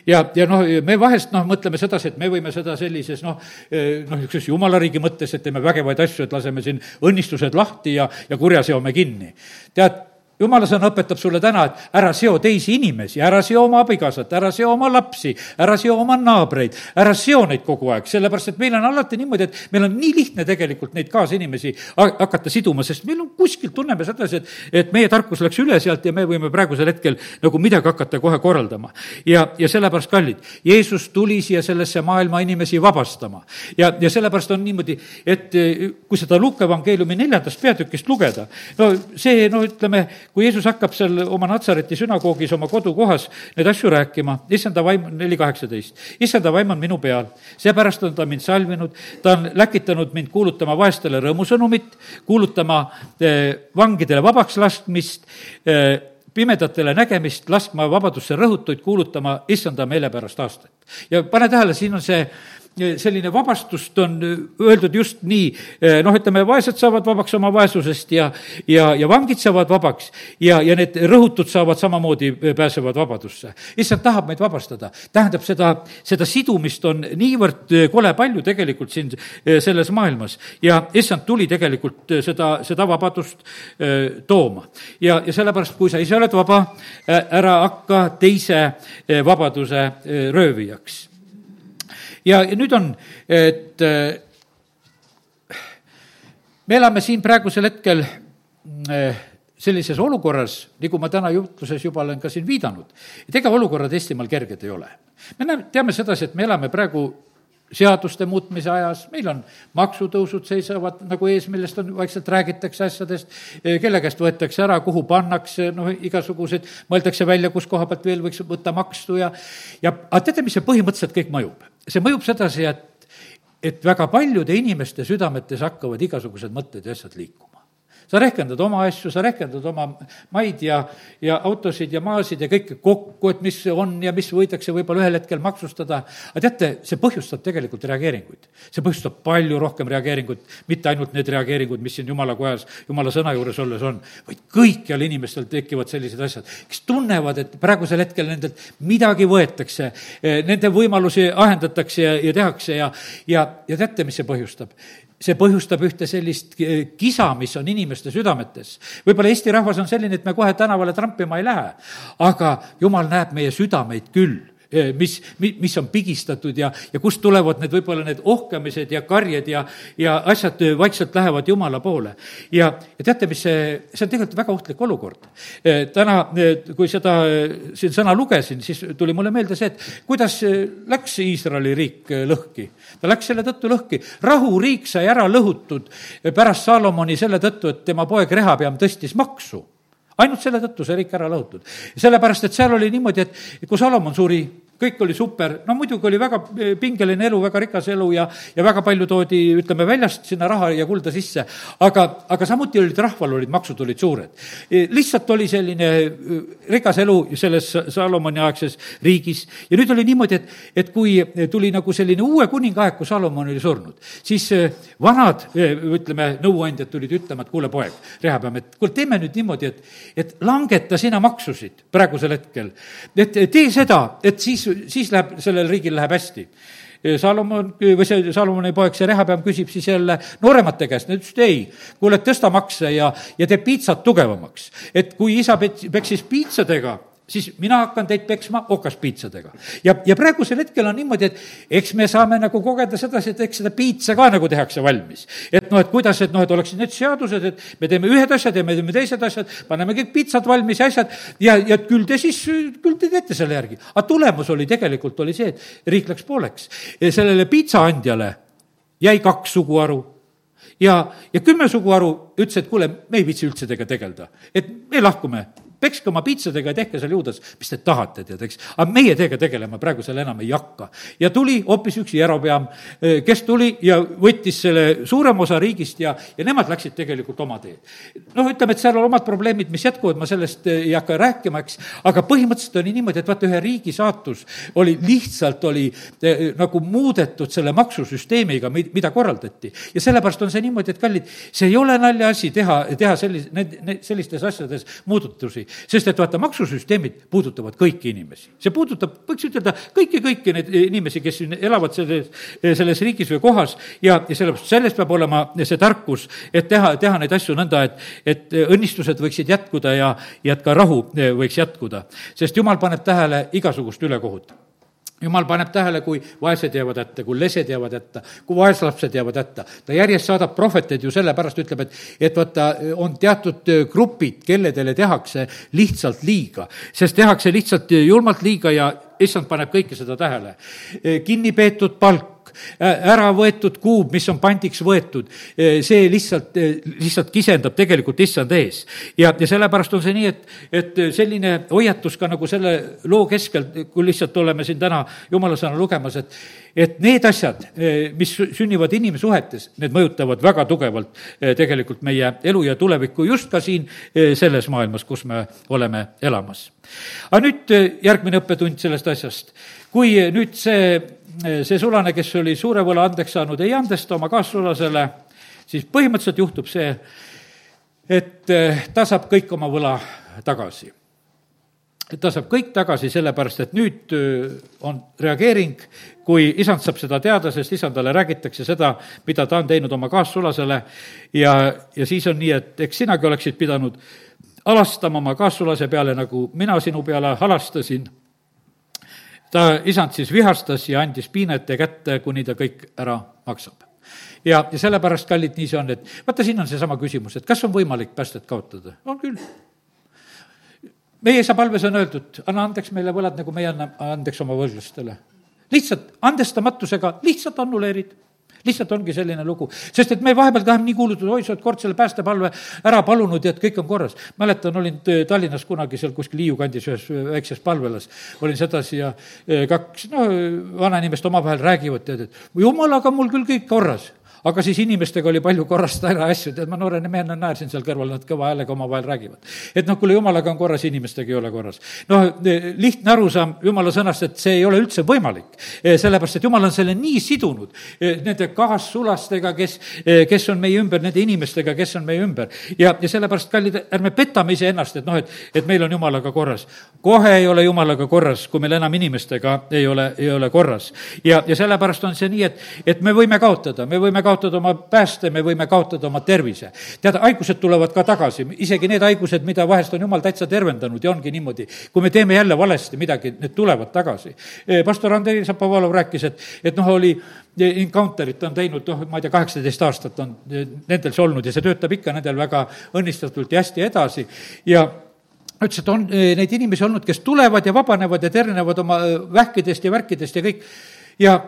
ja, ja noh, me vahest noh, mõtleme sedasi, et me võime seda sellises noh, noh, niisuguses jumalariigi mõttes, et teeme vägevaid asju, et laseme siin õnnistused lahti ja, ja kurja seome kinni. tead, jumala sõna õpetab sulle täna, et ära seo teisi inimesi, ära seo oma abikaasat, ära seo oma lapsi, ära seo oma naabreid, ära seo neid kogu aeg, sellepärast et meil on alati niimoodi, et meil on nii lihtne tegelikult neid kaasinimesi hakata siduma, sest meil on kuskilt, tunneme sedasi, et, et meie tarkus läks üle sealt ja me võime praegusel hetkel nagu midagi hakata kohe korraldama. ja, ja sellepärast, kallid, Jeesus tuli siia sellesse maailma inimesi vabastama. ja, ja sellepärast on niimoodi, et kui seda Luuke evangeeliumi neljandast peatükist lugeda, no see, no ütleme, kui Jeesus hakkab seal oma Natsareti sünagoogis oma kodukohas neid asju rääkima, issanda vaim, neli kaheksateist, issanda vaim on minu peal, seepärast on ta mind salvinud, ta on läkitanud mind kuulutama vaestele rõõmusõnumit, kuulutama eh, vangidele vabaks laskmist eh,, pimedatele nägemist, laskma vabadusse rõhutuid, kuulutama issanda meelepärast aastat. ja pane tähele, siin on see selline vabastust on öeldud just nii, noh, ütleme, vaesed saavad vabaks oma vaesusest ja, ja, ja vangid saavad vabaks ja, ja need rõhutud saavad samamoodi, pääsevad vabadusse. issand tahab meid vabastada, tähendab seda, seda sidumist on niivõrd kole palju tegelikult siin selles maailmas ja issand tuli tegelikult seda, seda vabadust tooma. ja, ja sellepärast, kui sa ise oled vaba, ära hakka teise vabaduse röövijaks ja, nüüd on, et äh, me elame siin praegusel hetkel äh, sellises olukorras, nagu ma täna jutluses juba olen ka siin viidanud, et ega olukorrad Eestimaal kerged ei ole. me näeme, teame sedasi, et me elame praegu seaduste muutmise ajas, meil on maksutõusud seisavad nagu ees, millest on, vaikselt räägitakse asjadest, kelle käest võetakse ära, kuhu pannakse, noh, igasuguseid, mõeldakse välja, kus koha pealt veel võiks võtta makstu ja, ja aga teate, mis see põhimõtteliselt kõik mõjub? see mõjub sedasi, et, et väga paljude inimeste südametes hakkavad igasugused mõtted ja asjad liikuma sa rehkendad oma asju, sa rehkendad oma maid ja, ja autosid ja maasid ja kõike kokku, et mis on ja mis võidakse võib-olla ühel hetkel maksustada. aga teate, see põhjustab tegelikult reageeringuid. see põhjustab palju rohkem reageeringuid, mitte ainult need reageeringud, mis siin jumala kojas, jumala sõna juures olles on, vaid kõikjal inimestel tekivad sellised asjad, kes tunnevad, et praegusel hetkel nendelt midagi võetakse, nende võimalusi ahendatakse ja, ja tehakse ja, ja, ja teate, mis see põhjustab? See põhjustab ühte sellist kisa, mis on inimeste südametes. võib-olla Eesti rahvas on selline, et me kohe tänavale trampima ei lähe, aga jumal näeb meie südameid küll Eh, mis, mis on pigistatud ja, ja kust tulevad need võib-olla need ohkamised ja karjed ja, ja asjad vaikselt lähevad Jumala poole. ja, ja teate, mis see, see on tegelikult väga ohtlik olukord. Täna, kui seda siin sõna lugesin, siis tuli mulle meelde see, et kuidas läks Iisraeli riik lõhki. ta läks selle tõttu lõhki, rahuriik sai ära lõhutud pärast Saalomoni selle tõttu, et tema poeg Rehapeam tõstis maksu ainult selle tõttu see riik ära lõhutud. sellepärast, et seal oli niimoodi, et kui Salomon suri, kõik oli super, no muidugi oli väga eh, pingeline elu, väga rikas elu ja, ja väga palju toodi, ütleme, väljast sinna raha ja kulda sisse. aga, aga samuti olid, rahval olid maksud olid suured. Eh, lihtsalt oli selline eh, rikas elu selles Salomoni aegses riigis ja nüüd oli niimoodi, et, et kui tuli nagu selline uue kuningaaeg, kui Salomon oli surnud, siis vanad, ütleme, nõuandjad tulid ütlema, et kuule, poeg, Rehapeam, et kuule, teeme nüüd niimoodi, et, et langeta sina maksusid praegusel hetkel. et tee seda, et siis siis läheb, sellel riigil läheb hästi. Salomon või see Salomoni poeg, see Rehapeam küsib siis jälle nooremate käest, nad ütlesid ei, kuule, tõsta makse ja, ja tee piitsad tugevamaks. et kui isa peksis piitsadega, siis mina hakkan teid peksma okaspiitsadega. ja, ja praegusel hetkel on niimoodi, et eks me saame nagu kogeda sedasi, et eks seda piitsa ka nagu tehakse valmis. et noh, et kuidas, et noh, et oleksid need seadused, et me teeme ühed asjad ja me teeme teised asjad, paneme kõik piitsad valmis ja asjad ja, ja küll te siis, küll te teete selle järgi. aga tulemus oli tegelikult, oli see, et riik läks pooleks. sellele piitsaandjale jäi kaks suguharu ja, ja kümme suguharu ütles, et kuule, me ei viitsi üldse teiega tegeleda, et me lahkume pekske oma piitsadega ja tehke seal juudas, mis te tahate, tead, eks. aga meie teiega tegelema praegusel enam ei hakka. ja tuli hoopis üks Jerobeam, eh, kes tuli ja võttis selle suurema osa riigist ja, ja nemad läksid tegelikult oma teed. noh, ütleme, et seal on omad probleemid, mis jätkuvad, ma sellest eh, ei hakka rääkima, eks, aga põhimõtteliselt oli niimoodi, et vaata, ühe riigi saatus oli lihtsalt, oli eh, nagu muudetud selle maksusüsteemiga, mida korraldati. ja sellepärast on see niimoodi, et kallid, see ei ole naljaasi teha, teha sellis-, need, need, sellistes asjades muudatusi sest et vaata, maksusüsteemid puudutavad kõiki inimesi. see puudutab, võiks ütelda, kõiki, kõiki neid inimesi, kes siin elavad selles, selles riigis või kohas ja, ja sellepärast, selles peab olema see tarkus, et teha, teha neid asju nõnda, et, et õnnistused võiksid jätkuda ja, ja et ka rahu võiks jätkuda. sest jumal paneb tähele igasugust ülekohut jumal paneb tähele, kui vaesed jäävad hätta, kui lesed jäävad hätta, kui vaeslapsed jäävad hätta. ta järjest saadab prohveteid ju sellepärast, ütleb, et, et vaata, on teatud grupid, kelledele tehakse lihtsalt liiga. sest tehakse lihtsalt julmalt liiga ja issand paneb kõike seda tähele. kinni peetud palk, ära võetud kuub, mis on pandiks võetud, see lihtsalt, lihtsalt kisendab tegelikult issand ees. ja, ja sellepärast on see nii, et, et selline hoiatus ka nagu selle loo keskel, kui lihtsalt oleme siin täna jumala sõna lugemas, et et need asjad, mis sünnivad inimsuhetes, need mõjutavad väga tugevalt tegelikult meie elu ja tulevikku just ka siin selles maailmas, kus me oleme elamas. aga nüüd järgmine õppetund sellest asjast. kui nüüd see see sulane, kes oli suure võla andeks saanud, ei andesta oma kaassulasele, siis põhimõtteliselt juhtub see, et eh, ta saab kõik oma võla tagasi. ta saab kõik tagasi, sellepärast et nüüd eh, on reageering, kui isand saab seda teada, sest isandale räägitakse seda, mida ta on teinud oma kaassulasele ja, ja siis on nii, et eks sinagi oleksid pidanud halastama oma kaassulase peale, nagu mina sinu peale halastasin ta, isand siis vihastas ja andis piinete kätte, kuni ta kõik ära maksab. ja, ja sellepärast, kallid, nii see on, et vaata, siin on seesama küsimus, et kas on võimalik päästet kaotada? on küll. meie isa palves on öeldud, anna andeks meile võlad, nagu meie anname andeks oma võlglastele. lihtsalt andestamatusega lihtsalt annuleerid lihtsalt ongi selline lugu, sest et me vahepeal tahame nii kuulutada, oi, sa oled kord selle päästepalve ära palunud ja et kõik on korras. mäletan, olin Tallinnas kunagi seal kuskil Hiiu kandis ühes väikses palvelas, olin sedasi ja e, kaks, no vanainimest omavahel räägivad, tead, et jumalaga mul küll kõik korras aga siis inimestega oli palju korrast ära asju, tead, ma noorena mehena naersin seal kõrval, nad kõva häälega omavahel räägivad. et noh, kuule, jumalaga on korras, inimestega ei ole korras. noh, lihtne arusaam jumala sõnast, et see ei ole üldse võimalik. sellepärast, et jumal on selle nii sidunud nende kaassulastega, kes, kes on meie ümber, nende inimestega, kes on meie ümber. ja, ja sellepärast, kallid, ärme petame iseennast, et noh, et, et meil on jumalaga korras. kohe ei ole jumalaga korras, kui meil enam inimestega ei ole, ei ole korras. ja, ja sellepärast on see nii, et, et me võime kaotada, me võime kaotada oma pääste, me võime kaotada oma tervise. tead, haigused tulevad ka tagasi, isegi need haigused, mida vahest on jumal täitsa tervendanud ja ongi niimoodi. kui me teeme jälle valesti midagi, need tulevad tagasi. E, pastor Andrei Zapovalov rääkis, et, et noh, oli Encounterit on teinud, noh, ma ei tea, kaheksateist aastat on nendel see olnud ja see töötab ikka nendel väga õnnistatult ja hästi edasi ja ütles, et on neid inimesi olnud, kes tulevad ja vabanevad ja ternevad oma vähkidest ja värkidest ja kõik ja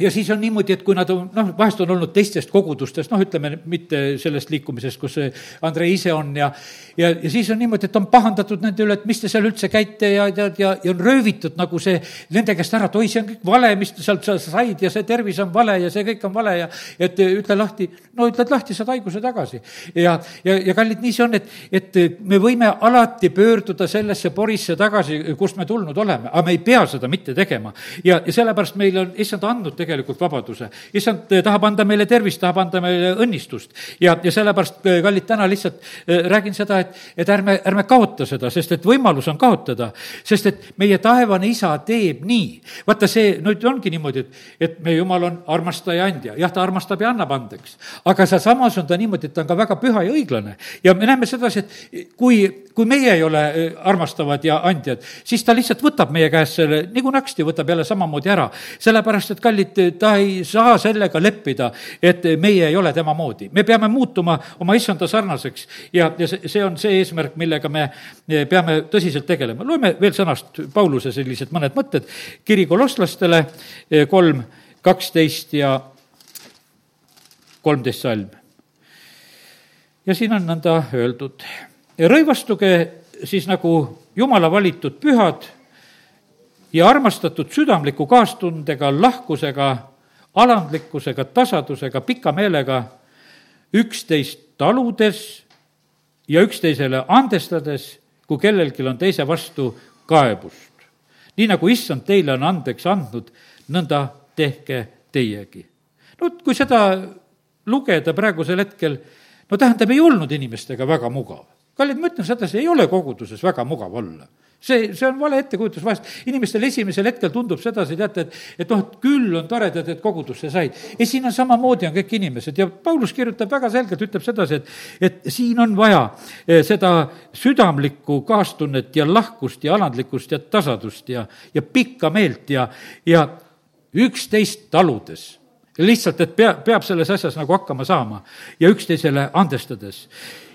ja siis on niimoodi, et kui nad on, noh, vahest on olnud teistest kogudustest, noh, ütleme mitte sellest liikumisest, kus Andrei ise on ja ja, ja siis on niimoodi, et on pahandatud nende üle, et mis te seal üldse käite ja, ja, ja, ja on röövitud nagu see nende käest ära, et oi, see on kõik vale, mis te sealt sa said ja see tervis on vale ja see kõik on vale ja et ütle lahti, no ütled lahti, saad haiguse tagasi. ja, ja, ja kallid, nii see on, et, et me võime alati pöörduda sellesse porisse tagasi, kust me tulnud oleme, aga me ei pea seda mitte tegema. ja, ja sellepärast meil on issand andnud tegelikult vabaduse. issand tahab anda meile tervist, tahab anda meile õnnistust ja, ja sellepärast, kallid, täna lihtsalt äh, räägin seda, et et, ärme, ärme kaota seda, sest et võimalus on kaotada. sest et meie taevane isa teeb nii. vaata, see nüüd ongi niimoodi, et, et meie jumal on armastaja, andja. jah, ta armastab ja annab andeks. aga sealsamas on ta niimoodi, et ta on ka väga püha ja õiglane. ja me näeme sedasi, et kui, kui meie ei ole äh, armastavad ja andjad, siis ta lihtsalt võtab meie käest selle nagu naksti, võtab jälle samamoodi ära. sellepärast, et kallid, ta ei saa sellega leppida, et meie ei ole tema moodi. me peame muutuma oma issanda sarnaseks ja, ja see, see on see eesmärk, millega me peame tõsiselt tegelema. loeme veel sõnast Pauluse sellised mõned mõtted, kiri kolosslastele eh, kolm, kaksteist ja kolmteist salm. ja siin on nõnda öeldud, rõivastuge siis nagu Jumala valitud pühad ja armastatud südamliku kaastundega, lahkusega, alandlikkusega, tasadusega, pika meelega, üksteist taludes ja üksteisele andestades, kui kellelgi on teise vastu kaebust. nii nagu issand teile on andeks andnud, nõnda tehke teiegi. no kui seda lugeda praegusel hetkel, no tähendab, ei olnud inimestega väga mugav. kallid, ma ütlen sedasi, ei ole koguduses väga mugav olla see, see on vale ettekujutus, vahest. Inimestel esimesel hetkel tundub sedasi, teate, et, et noh, et küll on toredad, et kogudusse said. ja siin on samamoodi, on kõik inimesed. Ja Paulus kirjutab väga selgelt, ütleb sedasi, et, et siin on vaja eh, seda südamlikku kaastunnet ja lahkust ja alandlikkust ja tasadust ja, ja pikka meelt ja, ja üksteist taludes lihtsalt, et pea, peab selles asjas nagu hakkama saama ja üksteisele andestades.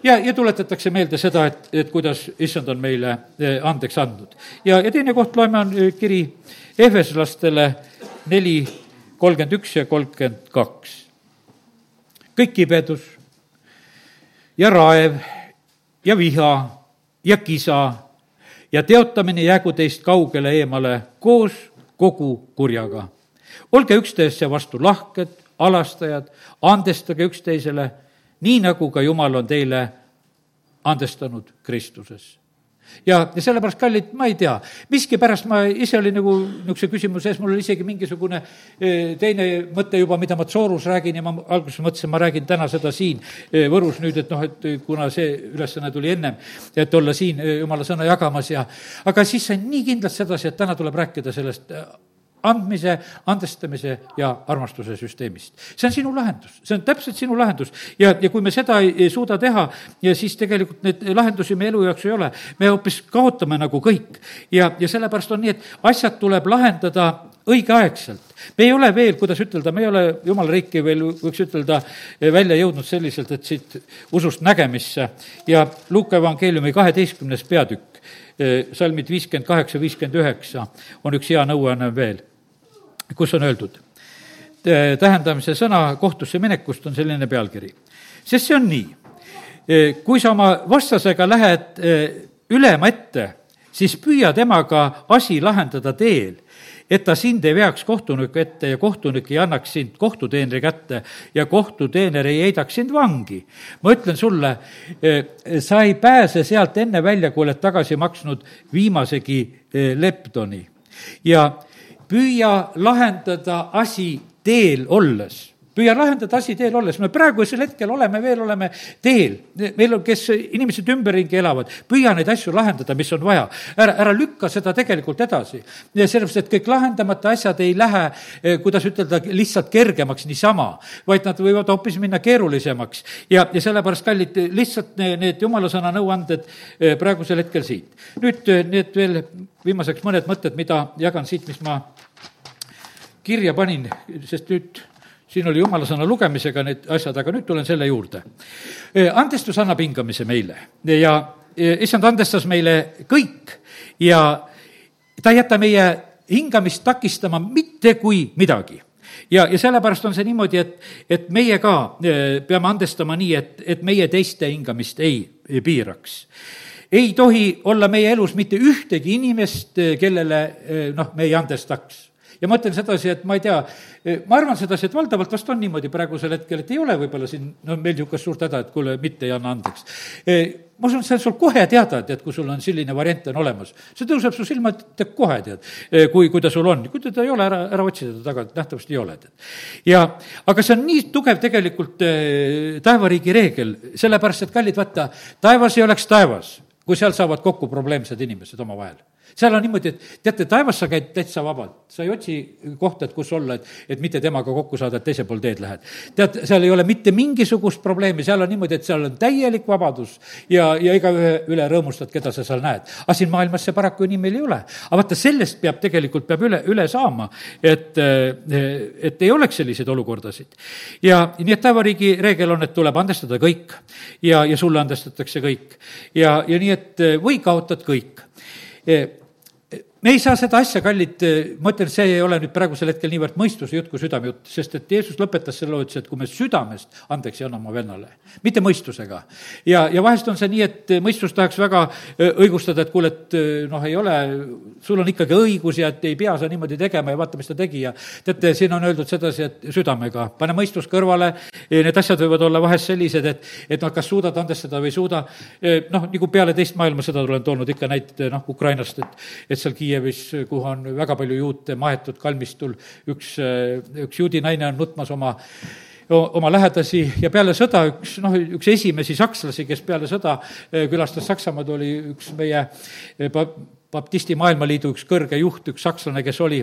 ja, ja tuletatakse meelde seda, et, et kuidas issand on meile eh, andeks andnud. ja, ja teine koht loeme, on eh, kiri Ehveslastele neli, kolmkümmend üks ja kolmkümmend kaks. kõik kibedus ja raev ja viha ja kisa ja teotamine jäägu teist kaugele eemale koos kogu kurjaga olge üksteise vastu lahked, alastajad, andestage üksteisele, nii nagu ka Jumal on teile andestanud Kristuses. Ja, ja sellepärast, kallid, ma ei tea, miskipärast ma ise olin nagu niisuguse küsimuse ees, mul oli isegi mingisugune e, teine mõte juba, mida ma Tsoorus räägin ja ma alguses mõtlesin, ma räägin täna seda siin e, Võrus nüüd, et noh, et kuna see ülesanne tuli ennem, et olla siin e, jumala sõna jagamas ja aga siis sain nii kindlalt sedasi, et täna tuleb rääkida sellest andmise, andestamise ja armastuse süsteemist. see on sinu lahendus, see on täpselt sinu lahendus ja, ja kui me seda ei, ei suuda teha ja siis tegelikult neid lahendusi meie elu jaoks ei ole, me hoopis kaotame nagu kõik. ja, ja sellepärast on nii, et asjad tuleb lahendada õigeaegselt. me ei ole veel, kuidas ütelda, me ei ole jumala riiki veel, võiks ütelda, välja jõudnud selliselt, et siit usust nägemisse ja Luuka evangeeliumi kaheteistkümnes peatükk, salmid viiskümmend kaheksa, viiskümmend üheksa on üks hea nõuanne veel kus on öeldud, tähendamise sõna kohtusse minekust on selline pealkiri. sest see on nii, kui sa oma vastasega lähed ülema ette, siis püüa temaga asi lahendada teel et ta sind ei veaks kohtuniku ette ja kohtunik ei annaks sind kohtuteenri kätte ja kohtuteener ei heidaks sind vangi. ma ütlen sulle, eh, sa ei pääse sealt enne välja, kui oled tagasi maksnud viimasegi eh, leptoni. ja püüa lahendada asi teel olles püüa lahendada asi teel olles, me praegusel hetkel oleme, veel oleme teel. meil on, kes inimesed ümberringi elavad, püüa neid asju lahendada, mis on vaja. ära, ära lükka seda tegelikult edasi. sellepärast, et kõik lahendamata asjad ei lähe, eh, kuidas ütelda, lihtsalt kergemaks niisama, vaid nad võivad hoopis minna keerulisemaks. ja, ja sellepärast, kallid, lihtsalt need, need jumala sõna nõuanded eh, praegusel hetkel siit. nüüd eh, need veel viimaseks mõned mõtted, mida jagan siit, mis ma kirja panin, sest nüüd siin oli jumala sõna lugemisega need asjad, aga nüüd tulen selle juurde. andestus annab hingamise meile. Ja issand andestas meile kõik ja ta ei jäta meie hingamist takistama mitte kui midagi. Ja, ja sellepärast on see niimoodi, et, et meie ka peame andestama nii, et, et meie teiste hingamist ei, ei piiraks. Ei tohi olla meie elus mitte ühtegi inimest, kellele noh, me ei andestaks ja ma ütlen sedasi, et ma ei tea, ma arvan sedasi, et valdavalt vast on niimoodi praegusel hetkel, et ei ole võib-olla siin, no meil niisugust suurt häda, et kuule, mitte ei anna andeks. ma usun, see on sul kohe teada, tead, kui sul on selline variant on olemas. see tõuseb su silma ette kohe, tead, kui, kui ta sul on. kui teda ei ole, ära, ära otsi teda taga, nähtavasti ei ole, tead. ja, aga see on nii tugev tegelikult taevariigi reegel, sellepärast et kallid, vaata, taevas ei oleks taevas, kui seal saavad kokku probleemsed inimesed omavahel seal on niimoodi, et teate, taevas sa käid täitsa vabalt, sa ei otsi kohta, et kus olla, et, et mitte temaga kokku saada, et teisel pool teed lähed. tead, seal ei ole mitte mingisugust probleemi, seal on niimoodi, et seal on täielik vabadus ja, ja igaühe üle rõõmustad, keda sa seal näed. aga siin maailmas see paraku nii meil ei ole. aga vaata, sellest peab tegelikult, peab üle, üle saama, et, et ei oleks selliseid olukordasid. ja nii, et taevariigi reegel on, et tuleb andestada kõik ja, ja sulle andestatakse kõik. ja, ja nii, et või kaotad kõik me ei saa seda asja, kallid, ma ütlen, see ei ole nüüd praegusel hetkel niivõrd mõistuse jutt kui südame jutt, sest et Jeesus lõpetas selle loo, ütles, et kui me südamest andeks ei anna oma vennale, mitte mõistusega. ja, ja vahest on see nii, et mõistus tahaks väga õigustada, et kuule, et noh, ei ole, sul on ikkagi õigus ja et ei pea sa niimoodi tegema ja vaata, mis ta tegi ja teate, siin on öeldud sedasi, et südamega, pane mõistus kõrvale, need asjad võivad olla vahest sellised, et, et noh, kas suudad andestada või ei suuda, noh, nagu peale teist maailmasõda olen toonud ikka näite, noh, Ukrainast, et, et seal Kiiev Kiievis, kuhu on väga palju juute maetud kalmistul, üks, üks juudi naine on nutmas oma oma lähedasi ja peale sõda üks, noh, üks esimesi sakslasi, kes peale sõda eh, külastas Saksamaad, oli üks meie eh, baptisti maailmaliidu üks kõrge juht, üks sakslane, kes oli,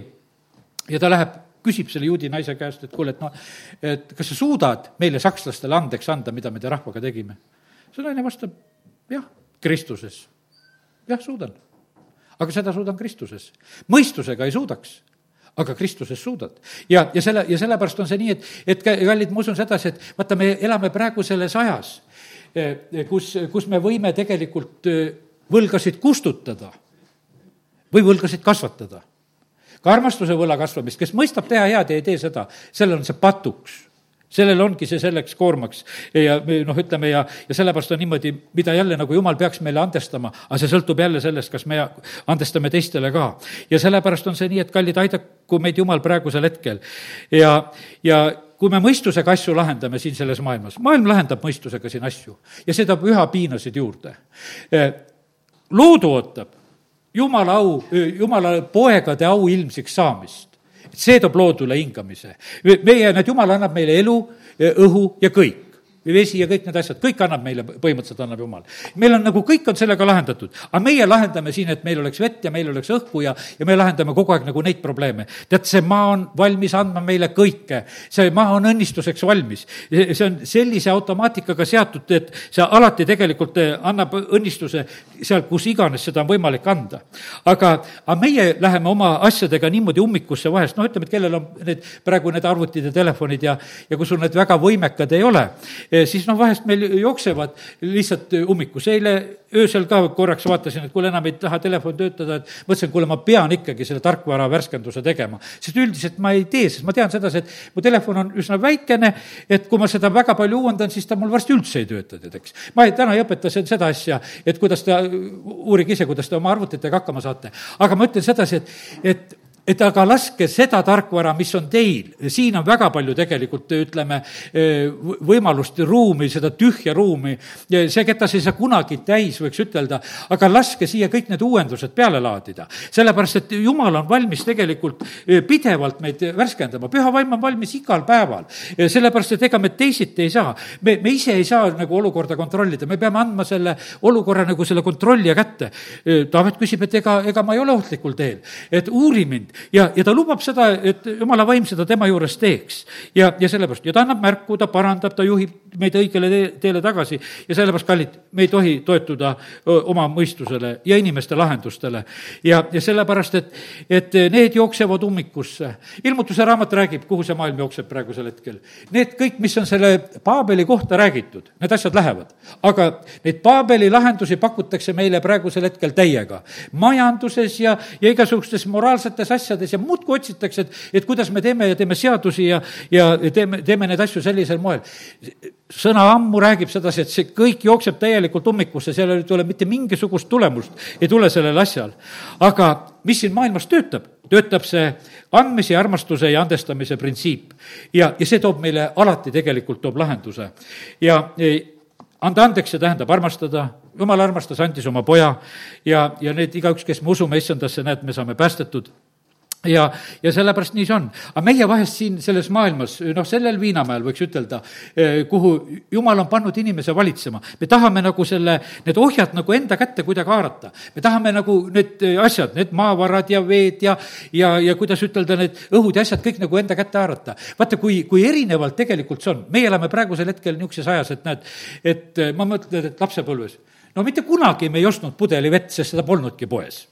ja ta läheb küsib selle juudi naise käest, et kuule, et noh, et kas sa suudad meile, sakslastele, andeks anda, mida me te rahvaga tegime? see naine vastab, jah, Kristuses. jah, suudan aga seda suudan Kristuses. mõistusega ei suudaks aga Kristuses suudad. ja, ja selle, ja sellepärast on see nii, et, et kallid, ma usun sedasi, et vaata, me elame praegu selles ajas, eh, kus, kus me võime tegelikult eh, võlgasid kustutada või võlgasid kasvatada. ka armastuse võla kasvamist, kes mõistab teha head ja ei tee seda, sellel on see patuks sellel ongi see selleks koormaks ja noh, ütleme ja, ja sellepärast on niimoodi, mida jälle nagu jumal peaks meile andestama, aga see sõltub jälle sellest, kas me andestame teistele ka. ja sellepärast on see nii, et kallid, aidaku meid Jumal praegusel hetkel ja, ja kui me mõistusega asju lahendame siin selles maailmas, maailm lahendab mõistusega siin asju ja seda püha piinasid juurde. loodu ootab jumala au, jumala poegade au ilmsiks saamist see toob loodule hingamise. meie, näed, Jumal annab meile elu, õhu ja kõik vesi ja kõik need asjad, kõik annab meile, põhimõtteliselt annab Jumal. meil on nagu, kõik on sellega lahendatud, aga meie lahendame siin, et meil oleks vett ja meil oleks õhku ja, ja me lahendame kogu aeg nagu neid probleeme. tead, see maa on valmis andma meile kõike, see maa on õnnistuseks valmis. see on sellise automaatikaga seatud, et see alati tegelikult eh, annab õnnistuse seal, kus iganes seda on võimalik anda. aga, aga meie läheme oma asjadega niimoodi ummikusse vahest, noh, ütleme, et kellel on need, praegu need arvutid ja telefonid ja, ja kui sul need väga võimekad ei ole, siis noh, vahest meil jooksevad lihtsalt ummikus. eile öösel ka korraks vaatasin, et kuule, enam ei taha telefon töötada, et mõtlesin, kuule, ma pean ikkagi selle tarkvara värskenduse tegema. sest üldiselt ma ei tee, sest ma tean sedasi, et mu telefon on üsna väikene, et kui ma seda väga palju uuendan, siis ta mul varsti üldse ei tööta, tead, eks. ma ei, täna ei õpeta seda asja, et kuidas ta, uurige ise, kuidas te oma arvutitega hakkama saate. aga ma ütlen sedasi, et, et et aga laske seda tarkvara, mis on teil, siin on väga palju tegelikult, ütleme, võimalust, ruumi, seda tühja ruumi, see ketas ei saa kunagi täis, võiks ütelda, aga laske siia kõik need uuendused peale laadida. sellepärast, et jumal on valmis tegelikult pidevalt meid värskendama, püha vaim on valmis igal päeval. sellepärast, et ega me teisiti ei saa, me, me ise ei saa nagu olukorda kontrollida, me peame andma selle olukorra nagu selle kontrollija kätte. Taavet küsib, et ega, ega ma ei ole ohtlikul teel, et uuri mind ja, ja ta lubab seda, et jumala vaim seda tema juures teeks. ja, ja sellepärast, ja ta annab märku, ta parandab, ta juhib meid õigele tee, teele tagasi ja sellepärast, kallid, me ei tohi toetuda oma mõistusele ja inimeste lahendustele. ja, ja sellepärast, et, et need jooksevad ummikusse. ilmutuse raamat räägib, kuhu see maailm jookseb praegusel hetkel. Need kõik, mis on selle Paabeli kohta räägitud, need asjad lähevad. aga neid Paabeli lahendusi pakutakse meile praegusel hetkel täiega. majanduses ja, ja igasugustes moraalsetes asjades ja muudkui otsitakse, et, et kuidas me teeme ja teeme seadusi ja, ja teeme, teeme neid asju sellisel moel sõna ammu räägib sedasi, et see kõik jookseb täielikult ummikusse, seal ei tule mitte mingisugust tulemust, ei tule sellel asjal. aga mis siin maailmas töötab? töötab see andmise, armastuse ja andestamise printsiip. ja, ja see toob meile alati tegelikult, toob lahenduse. ja e, anda andeks, see tähendab armastada, jumal armastas, andis oma poja ja, ja need igaüks, kes me usume issandasse, näed, me saame päästetud ja, ja sellepärast nii see on. aga meie vahest siin selles maailmas, noh, sellel Viinamäel võiks ütelda, eh, kuhu jumal on pannud inimese valitsema, me tahame nagu selle, need ohjad nagu enda kätte kuidagi haarata. me tahame nagu need eh, asjad, need maavarad ja veed ja, ja, ja kuidas ütelda, need õhud ja asjad kõik nagu enda kätte haarata. vaata, kui, kui erinevalt tegelikult see on, meie elame praegusel hetkel niisuguses ajas, et näed, et eh, ma mõtlen, et lapsepõlves, no mitte kunagi me ei ostnud pudelivett, sest seda polnudki poes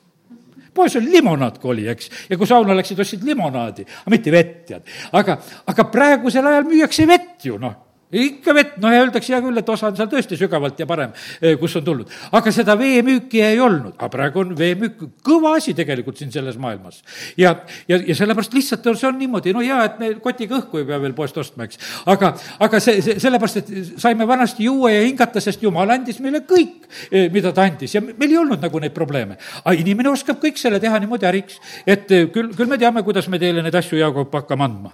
poes oli limonaad, kui oli, eks. ja kui sauna läksid, ostsid limonaadi, aga mitte vett, tead. aga, aga praegusel ajal müüakse vett ju, noh ikka vett, noh ja öeldakse hea küll, et osa on seal tõesti sügavalt ja parem, eh, kus on tulnud. aga seda veemüüki ei olnud, aga praegu on veemüük kõva asi tegelikult siin selles maailmas. ja, ja, ja sellepärast lihtsalt on, see on niimoodi, no jaa, et me kotiga õhku ei pea veel poest ostma, eks. aga, aga see, see, sellepärast, et saime vanasti juua ja hingata, sest jumal andis meile kõik, eh, mida ta andis ja meil ei olnud nagu neid probleeme. aga inimene oskab kõik selle teha niimoodi äriks, et eh, küll, küll me teame, kuidas me teile neid asju Jaagup hakkame andma.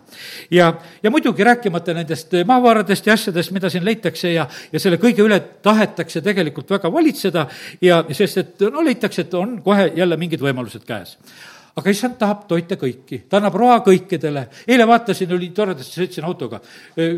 ja, ja muidugi rääkimata nendest maavaradest, nendest asjadest, mida siin leitakse ja, ja selle kõige üle tahetakse tegelikult väga valitseda ja sest, et no leitakse, et on kohe jälle mingid võimalused käes aga issand tahab toita kõiki, ta annab roa kõikidele. eile vaatasin, oli toredasti, sõitsin autoga,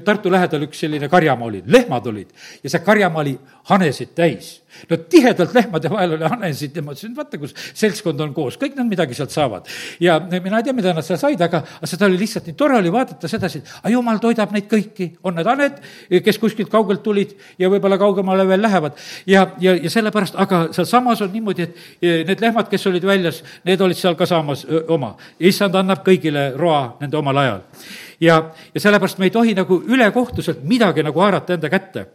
Tartu lähedal üks selline karjamaa oli, lehmad olid ja see karjamaa oli hanesid täis no tihedalt lehmade vahel oli hanesid ja ma ütlesin, vaata, kus seltskond on koos, kõik nad midagi sealt saavad. ja mina ei tea, mida nad seal said, aga, aga seda oli lihtsalt nii tore oli vaadata sedasi, et aga jumal toidab neid kõiki, on need haned, kes kuskilt kaugelt tulid ja võib-olla kaugemale veel lähevad. ja, ja, ja sellepärast, aga sealsamas on niimoodi, et e, need lehmad, kes olid väljas, need olid seal ka saamas öö, oma. issand annab kõigile roa nende omal ajal. ja, ja sellepärast me ei tohi nagu ülekohtuselt midagi nagu haarata enda kätte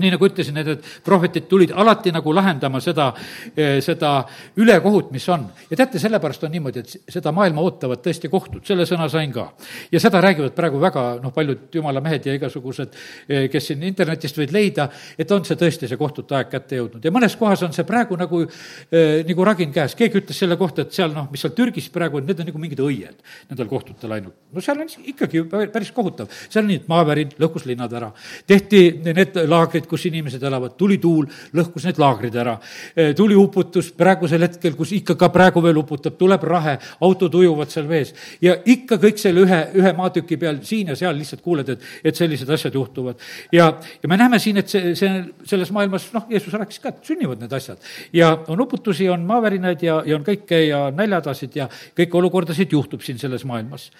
nii nagu ütlesin, need, need prohvetid tulid alati nagu lahendama seda, eh, seda ülekohut, mis on. ja teate, sellepärast on niimoodi, et seda maailma ootavad tõesti kohtud, selle sõna sain ka. ja seda räägivad praegu väga noh, paljud jumala mehed ja igasugused, eh, kes siin internetist võid leida, et on see tõesti see kohtute aeg kätte jõudnud ja mõnes kohas on see praegu nagu eh,, nagu ragin käes, keegi ütles selle kohta, et seal noh, mis seal Türgis praegu on, need on nagu mingid õied nendel kohtutel ainult. no seal on ikkagi päris kohutav, seal on nii, et maavärin lõhkus linnad ära, tehti need laagrid, kus inimesed elavad, tuli tuul, lõhkus need laagrid ära. Eh, tuli uputus praegusel hetkel, kus ikka ka praegu veel uputab, tuleb rahe, autod ujuvad seal vees. ja ikka kõik selle ühe, ühe maatüki peal siin ja seal lihtsalt kuuled, et, et sellised asjad juhtuvad. ja, ja me näeme siin, et see, see, selles maailmas, noh, Jeesus rääkis ka, et sünnivad need asjad. ja on uputusi, on maavärinaid ja, ja on kõike ja näljadasid ja kõiki olukordasid juhtub siin selles maailmas.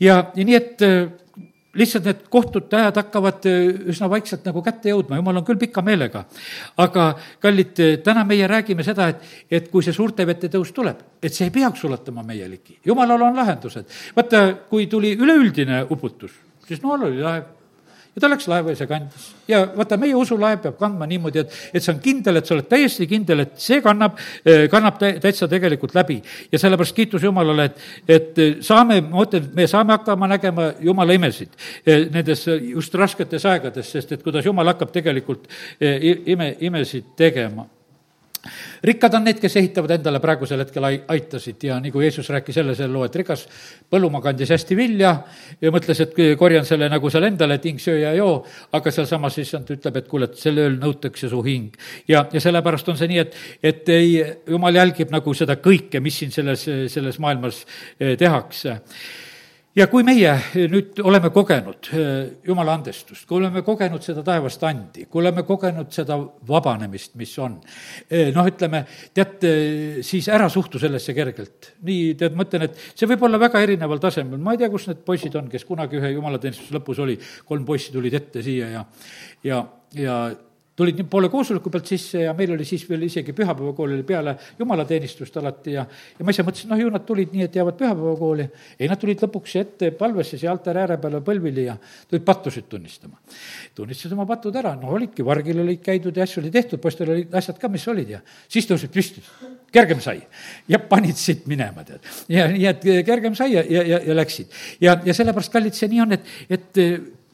ja, ja nii, et lihtsalt need kohtute ajad hakkavad äh, üsna vaikselt nagu kätte jõudma, jumal on küll pika meelega. aga kallid, äh, täna meie räägime seda, et, et kui see suurte vete tõus tuleb, et see ei peaks ulatama meie ligi. jumalal on lahendused. vaata, kui tuli üleüldine uputus, siis Noal oli laev ja ta läks laeva ja see kandis. ja vaata, meie usulaev peab kandma niimoodi, et, et see on kindel, et sa oled täiesti kindel, et see kannab, eh, kannab täitsa tegelikult läbi. ja sellepärast kiitus Jumalale, et, et saame, ma mõtlen, me saame hakkama nägema Jumala imesid eh, nendes just rasketes aegades, sest et kuidas Jumal hakkab tegelikult eh, ime, imesid tegema rikkad on need, kes ehitavad endale praegusel hetkel ai-, aitasid ja nagu Jeesus rääkis jälle selle loo, et rikas põllumaa kandis hästi vilja ja mõtles, et korjan selle nagu seal endale, et hing söö ja joo, aga sealsamas issand ütleb, et kuule, et sel ööl nõutakse su hing. ja, ja sellepärast on see nii, et, et ei, jumal jälgib nagu seda kõike, mis siin selles, selles maailmas eh, tehakse ja kui meie nüüd oleme kogenud eh, Jumala andestust, kui oleme kogenud seda taevast andi, kui oleme kogenud seda vabanemist, mis on, eh, noh, ütleme, tead, siis ära suhtu sellesse kergelt. nii, tead, ma ütlen, et see võib olla väga erineval tasemel, ma ei tea, kus need poisid on, kes kunagi ühe jumalateenistuse lõpus oli, kolm poissi tulid ette siia ja, ja, ja tulid nii poole koosoleku pealt sisse ja meil oli siis veel isegi pühapäevakool oli peale jumalateenistust alati ja, ja ma ise mõtlesin, noh, ju nad tulid nii, et jäävad pühapäevakooli. ei, nad tulid lõpuks ette palvesse siia altari ääre peale põlvili ja tulid pattusid tunnistama. tunnistasid oma patud ära, no olidki, vargil olid käidud ja asju oli tehtud, poistel olid asjad ka, mis olid ja siis tõusid püsti kergem sai ja panid siit minema, tead. ja nii, et kergem sai ja, ja, ja, ja läksid. ja, ja sellepärast, kallid, see nii on, et, et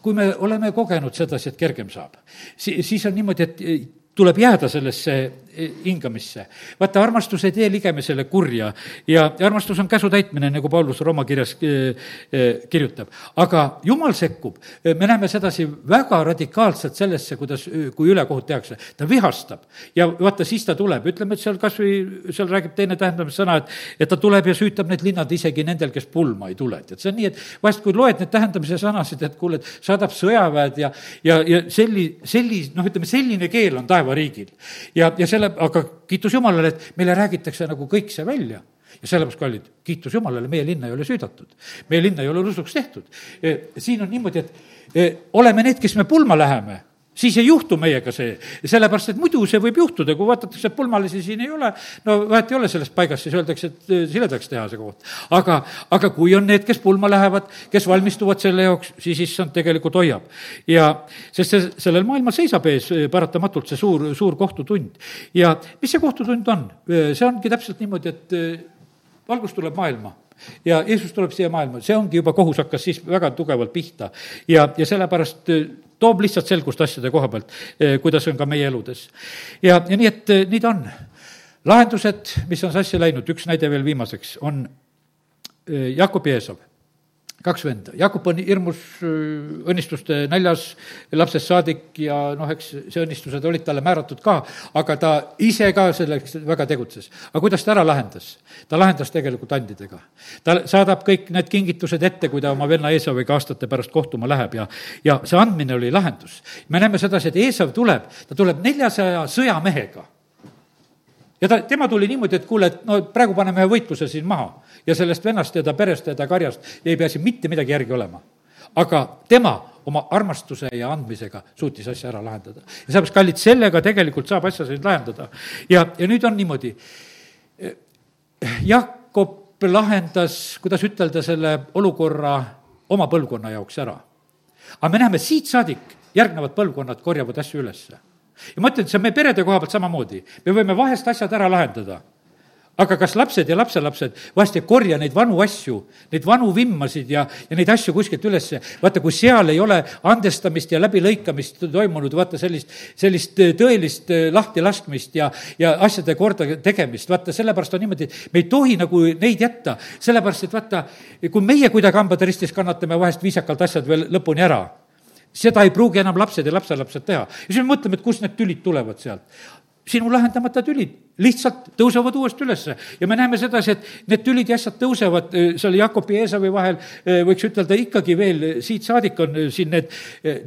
kui me oleme kogenud sedasi, et kergem saab, si-, siis on niimoodi, et tuleb jääda sellesse eh, hingamisse. vaata, armastus ei tee ligemisele kurja ja armastus on käsu täitmine, nagu Paulus Rooma kirjas eh, eh, kirjutab. aga jumal sekkub, me näeme sedasi väga radikaalselt sellesse, kuidas, kui ülekohut tehakse. ta vihastab ja vaata, siis ta tuleb, ütleme, et seal kas või, seal räägib teine tähendamissõna, et et ta tuleb ja süütab need linnad isegi nendel, kes pulma ei tule, tead, see on nii, et vahest, kui loed neid tähendamise sõnasid, et kuule, et saadab sõjaväed ja, ja, ja selli-, sellis-, noh, ütleme, selline keel on taeva taevariigil. ja, ja selle, aga kiitus Jumalale, et meile räägitakse nagu kõik see välja ja sellepärast, kallid, kiitus Jumalale, meie linna ei ole süüdatud. meie linna ei ole rusuks tehtud. E, siin on niimoodi, et e, oleme need, kes me pulma läheme siis ei juhtu meiega see, sellepärast et muidu see võib juhtuda, kui vaadatakse, et pulmalisi siin ei ole, no vahet ei ole sellest paigast, siis öeldakse, et eh, siledaks teha see koht. aga, aga kui on need, kes pulma lähevad, kes valmistuvad selle jaoks, siis issand tegelikult hoiab. ja sest see, sellel maailmal seisab ees eh, paratamatult see suur, suur kohtutund. ja mis see kohtutund on? Eh, see ongi täpselt niimoodi, et valgus tuleb maailma ja Jeesus tuleb siia maailma, see ongi juba, kohus hakkas siis väga tugevalt pihta. ja, ja sellepärast toob lihtsalt selgust asjade koha pealt, eh, kuidas on ka meie eludes. ja, ja nii, et eh, nii ta on. lahendused, mis on sassi läinud, üks näide veel viimaseks, on eh, Jakob ja Eesov kaks venda, Jakob on hirmus õnnistuste näljas lapsest saadik ja noh, eks see õnnistused olid talle määratud ka, aga ta ise ka selleks väga tegutses. aga kuidas ta ära lahendas? ta lahendas tegelikult andidega. ta saadab kõik need kingitused ette, kui ta oma venna Eesaviga aastate pärast kohtuma läheb ja, ja see andmine oli lahendus. me näeme sedasi, et Eesav tuleb, ta tuleb neljasaja sõjamehega ja ta, tema tuli niimoodi, et kuule, et no praegu paneme võitluse siin maha ja sellest vennast ja ta perest ja ta karjast ei pea siin mitte midagi järgi olema. aga tema oma armastuse ja andmisega suutis asja ära lahendada. ja sellepärast, kallid, sellega tegelikult saab asjasid lahendada. ja, ja nüüd on niimoodi, Jakob lahendas, kuidas ütelda, selle olukorra oma põlvkonna jaoks ära. aga me näeme, siit saadik järgnevad põlvkonnad korjavad asju ülesse ja ma ütlen, et see on meie perede koha pealt samamoodi. me võime vahest asjad ära lahendada aga kas lapsed ja lapselapsed vahest ei korja neid vanu asju, neid vanu vimmasid ja, ja neid asju kuskilt ülesse. vaata, kui seal ei ole andestamist ja läbilõikamist toimunud, vaata sellist, sellist tõelist lahtilaskmist ja, ja asjade korda tegemist, vaata, sellepärast on niimoodi, et me ei tohi nagu neid jätta, sellepärast et vaata, kui meie kuidagi hambad ristis kannatame vahest viisakalt asjad veel lõpuni ära seda ei pruugi enam lapsed ja lapselapsed teha. ja siis me mõtleme, et kust need tülid tulevad sealt sinu lahendamata tülid lihtsalt tõusevad uuesti ülesse ja me näeme sedasi, et need tülid ja asjad tõusevad äh, seal Jakobi ja Eesavi vahel, äh, võiks ütelda ikkagi veel, äh, siit saadik on siin need,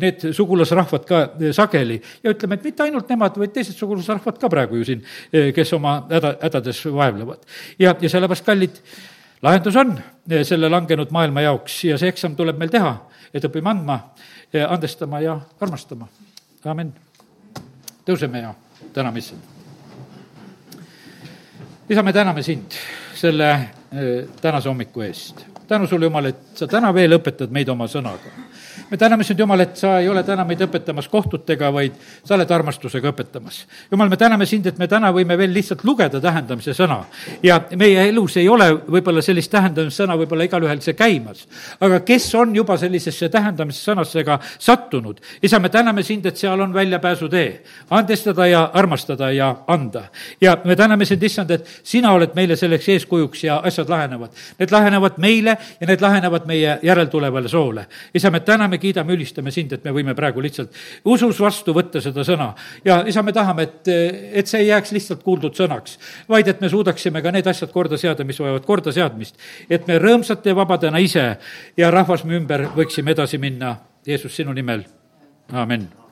need sugulasrahvad ka sageli. ja ütleme, et mitte ainult nemad, vaid teised sugulasrahvad ka praegu ju siin, kes oma häda, hädades vaevlevad. ja, ja sellepärast, kallid, lahendus on selle langenud maailma jaoks ja see eksam tuleb meil teha, et õpime andma, andestama ja armastama. amin. tõuseme ja täname issand. isa, me täname sind selle äh, tänase hommiku eest tänu sulle, Jumal, et sa täna veel õpetad meid oma sõnaga. Me täname sind, Jumal, et sa ei ole täna meid õpetamas kohtutega, vaid sa oled armastusega õpetamas. Jumal, me täname sind, et me täna võime veel lihtsalt lugeda tähendamise sõna ja meie elus ei ole võib-olla sellist tähendamissõna võib-olla igalühel see käimas. aga kes on juba sellisesse tähendamissõnassega sattunud, isa, me täname sind, et seal on väljapääsutee, andestada ja armastada ja anda. ja me täname sind, issand, et sina oled meile selleks eeskujuks ja asjad lahenevad. Need lahenevad meile ja need lahenevad meie järeltulevale soole. isa, me täname, kiidame, ülistame sind, et me võime praegu lihtsalt usus vastu võtta seda sõna. ja isa, me tahame, et, et see ei jääks lihtsalt kuuldud sõnaks, vaid et me suudaksime ka need asjad korda seada, mis vajavad kordaseadmist. et me rõõmsate ja vabadena ise ja rahvas me ümber võiksime edasi minna. Jeesus, sinu nimel, amin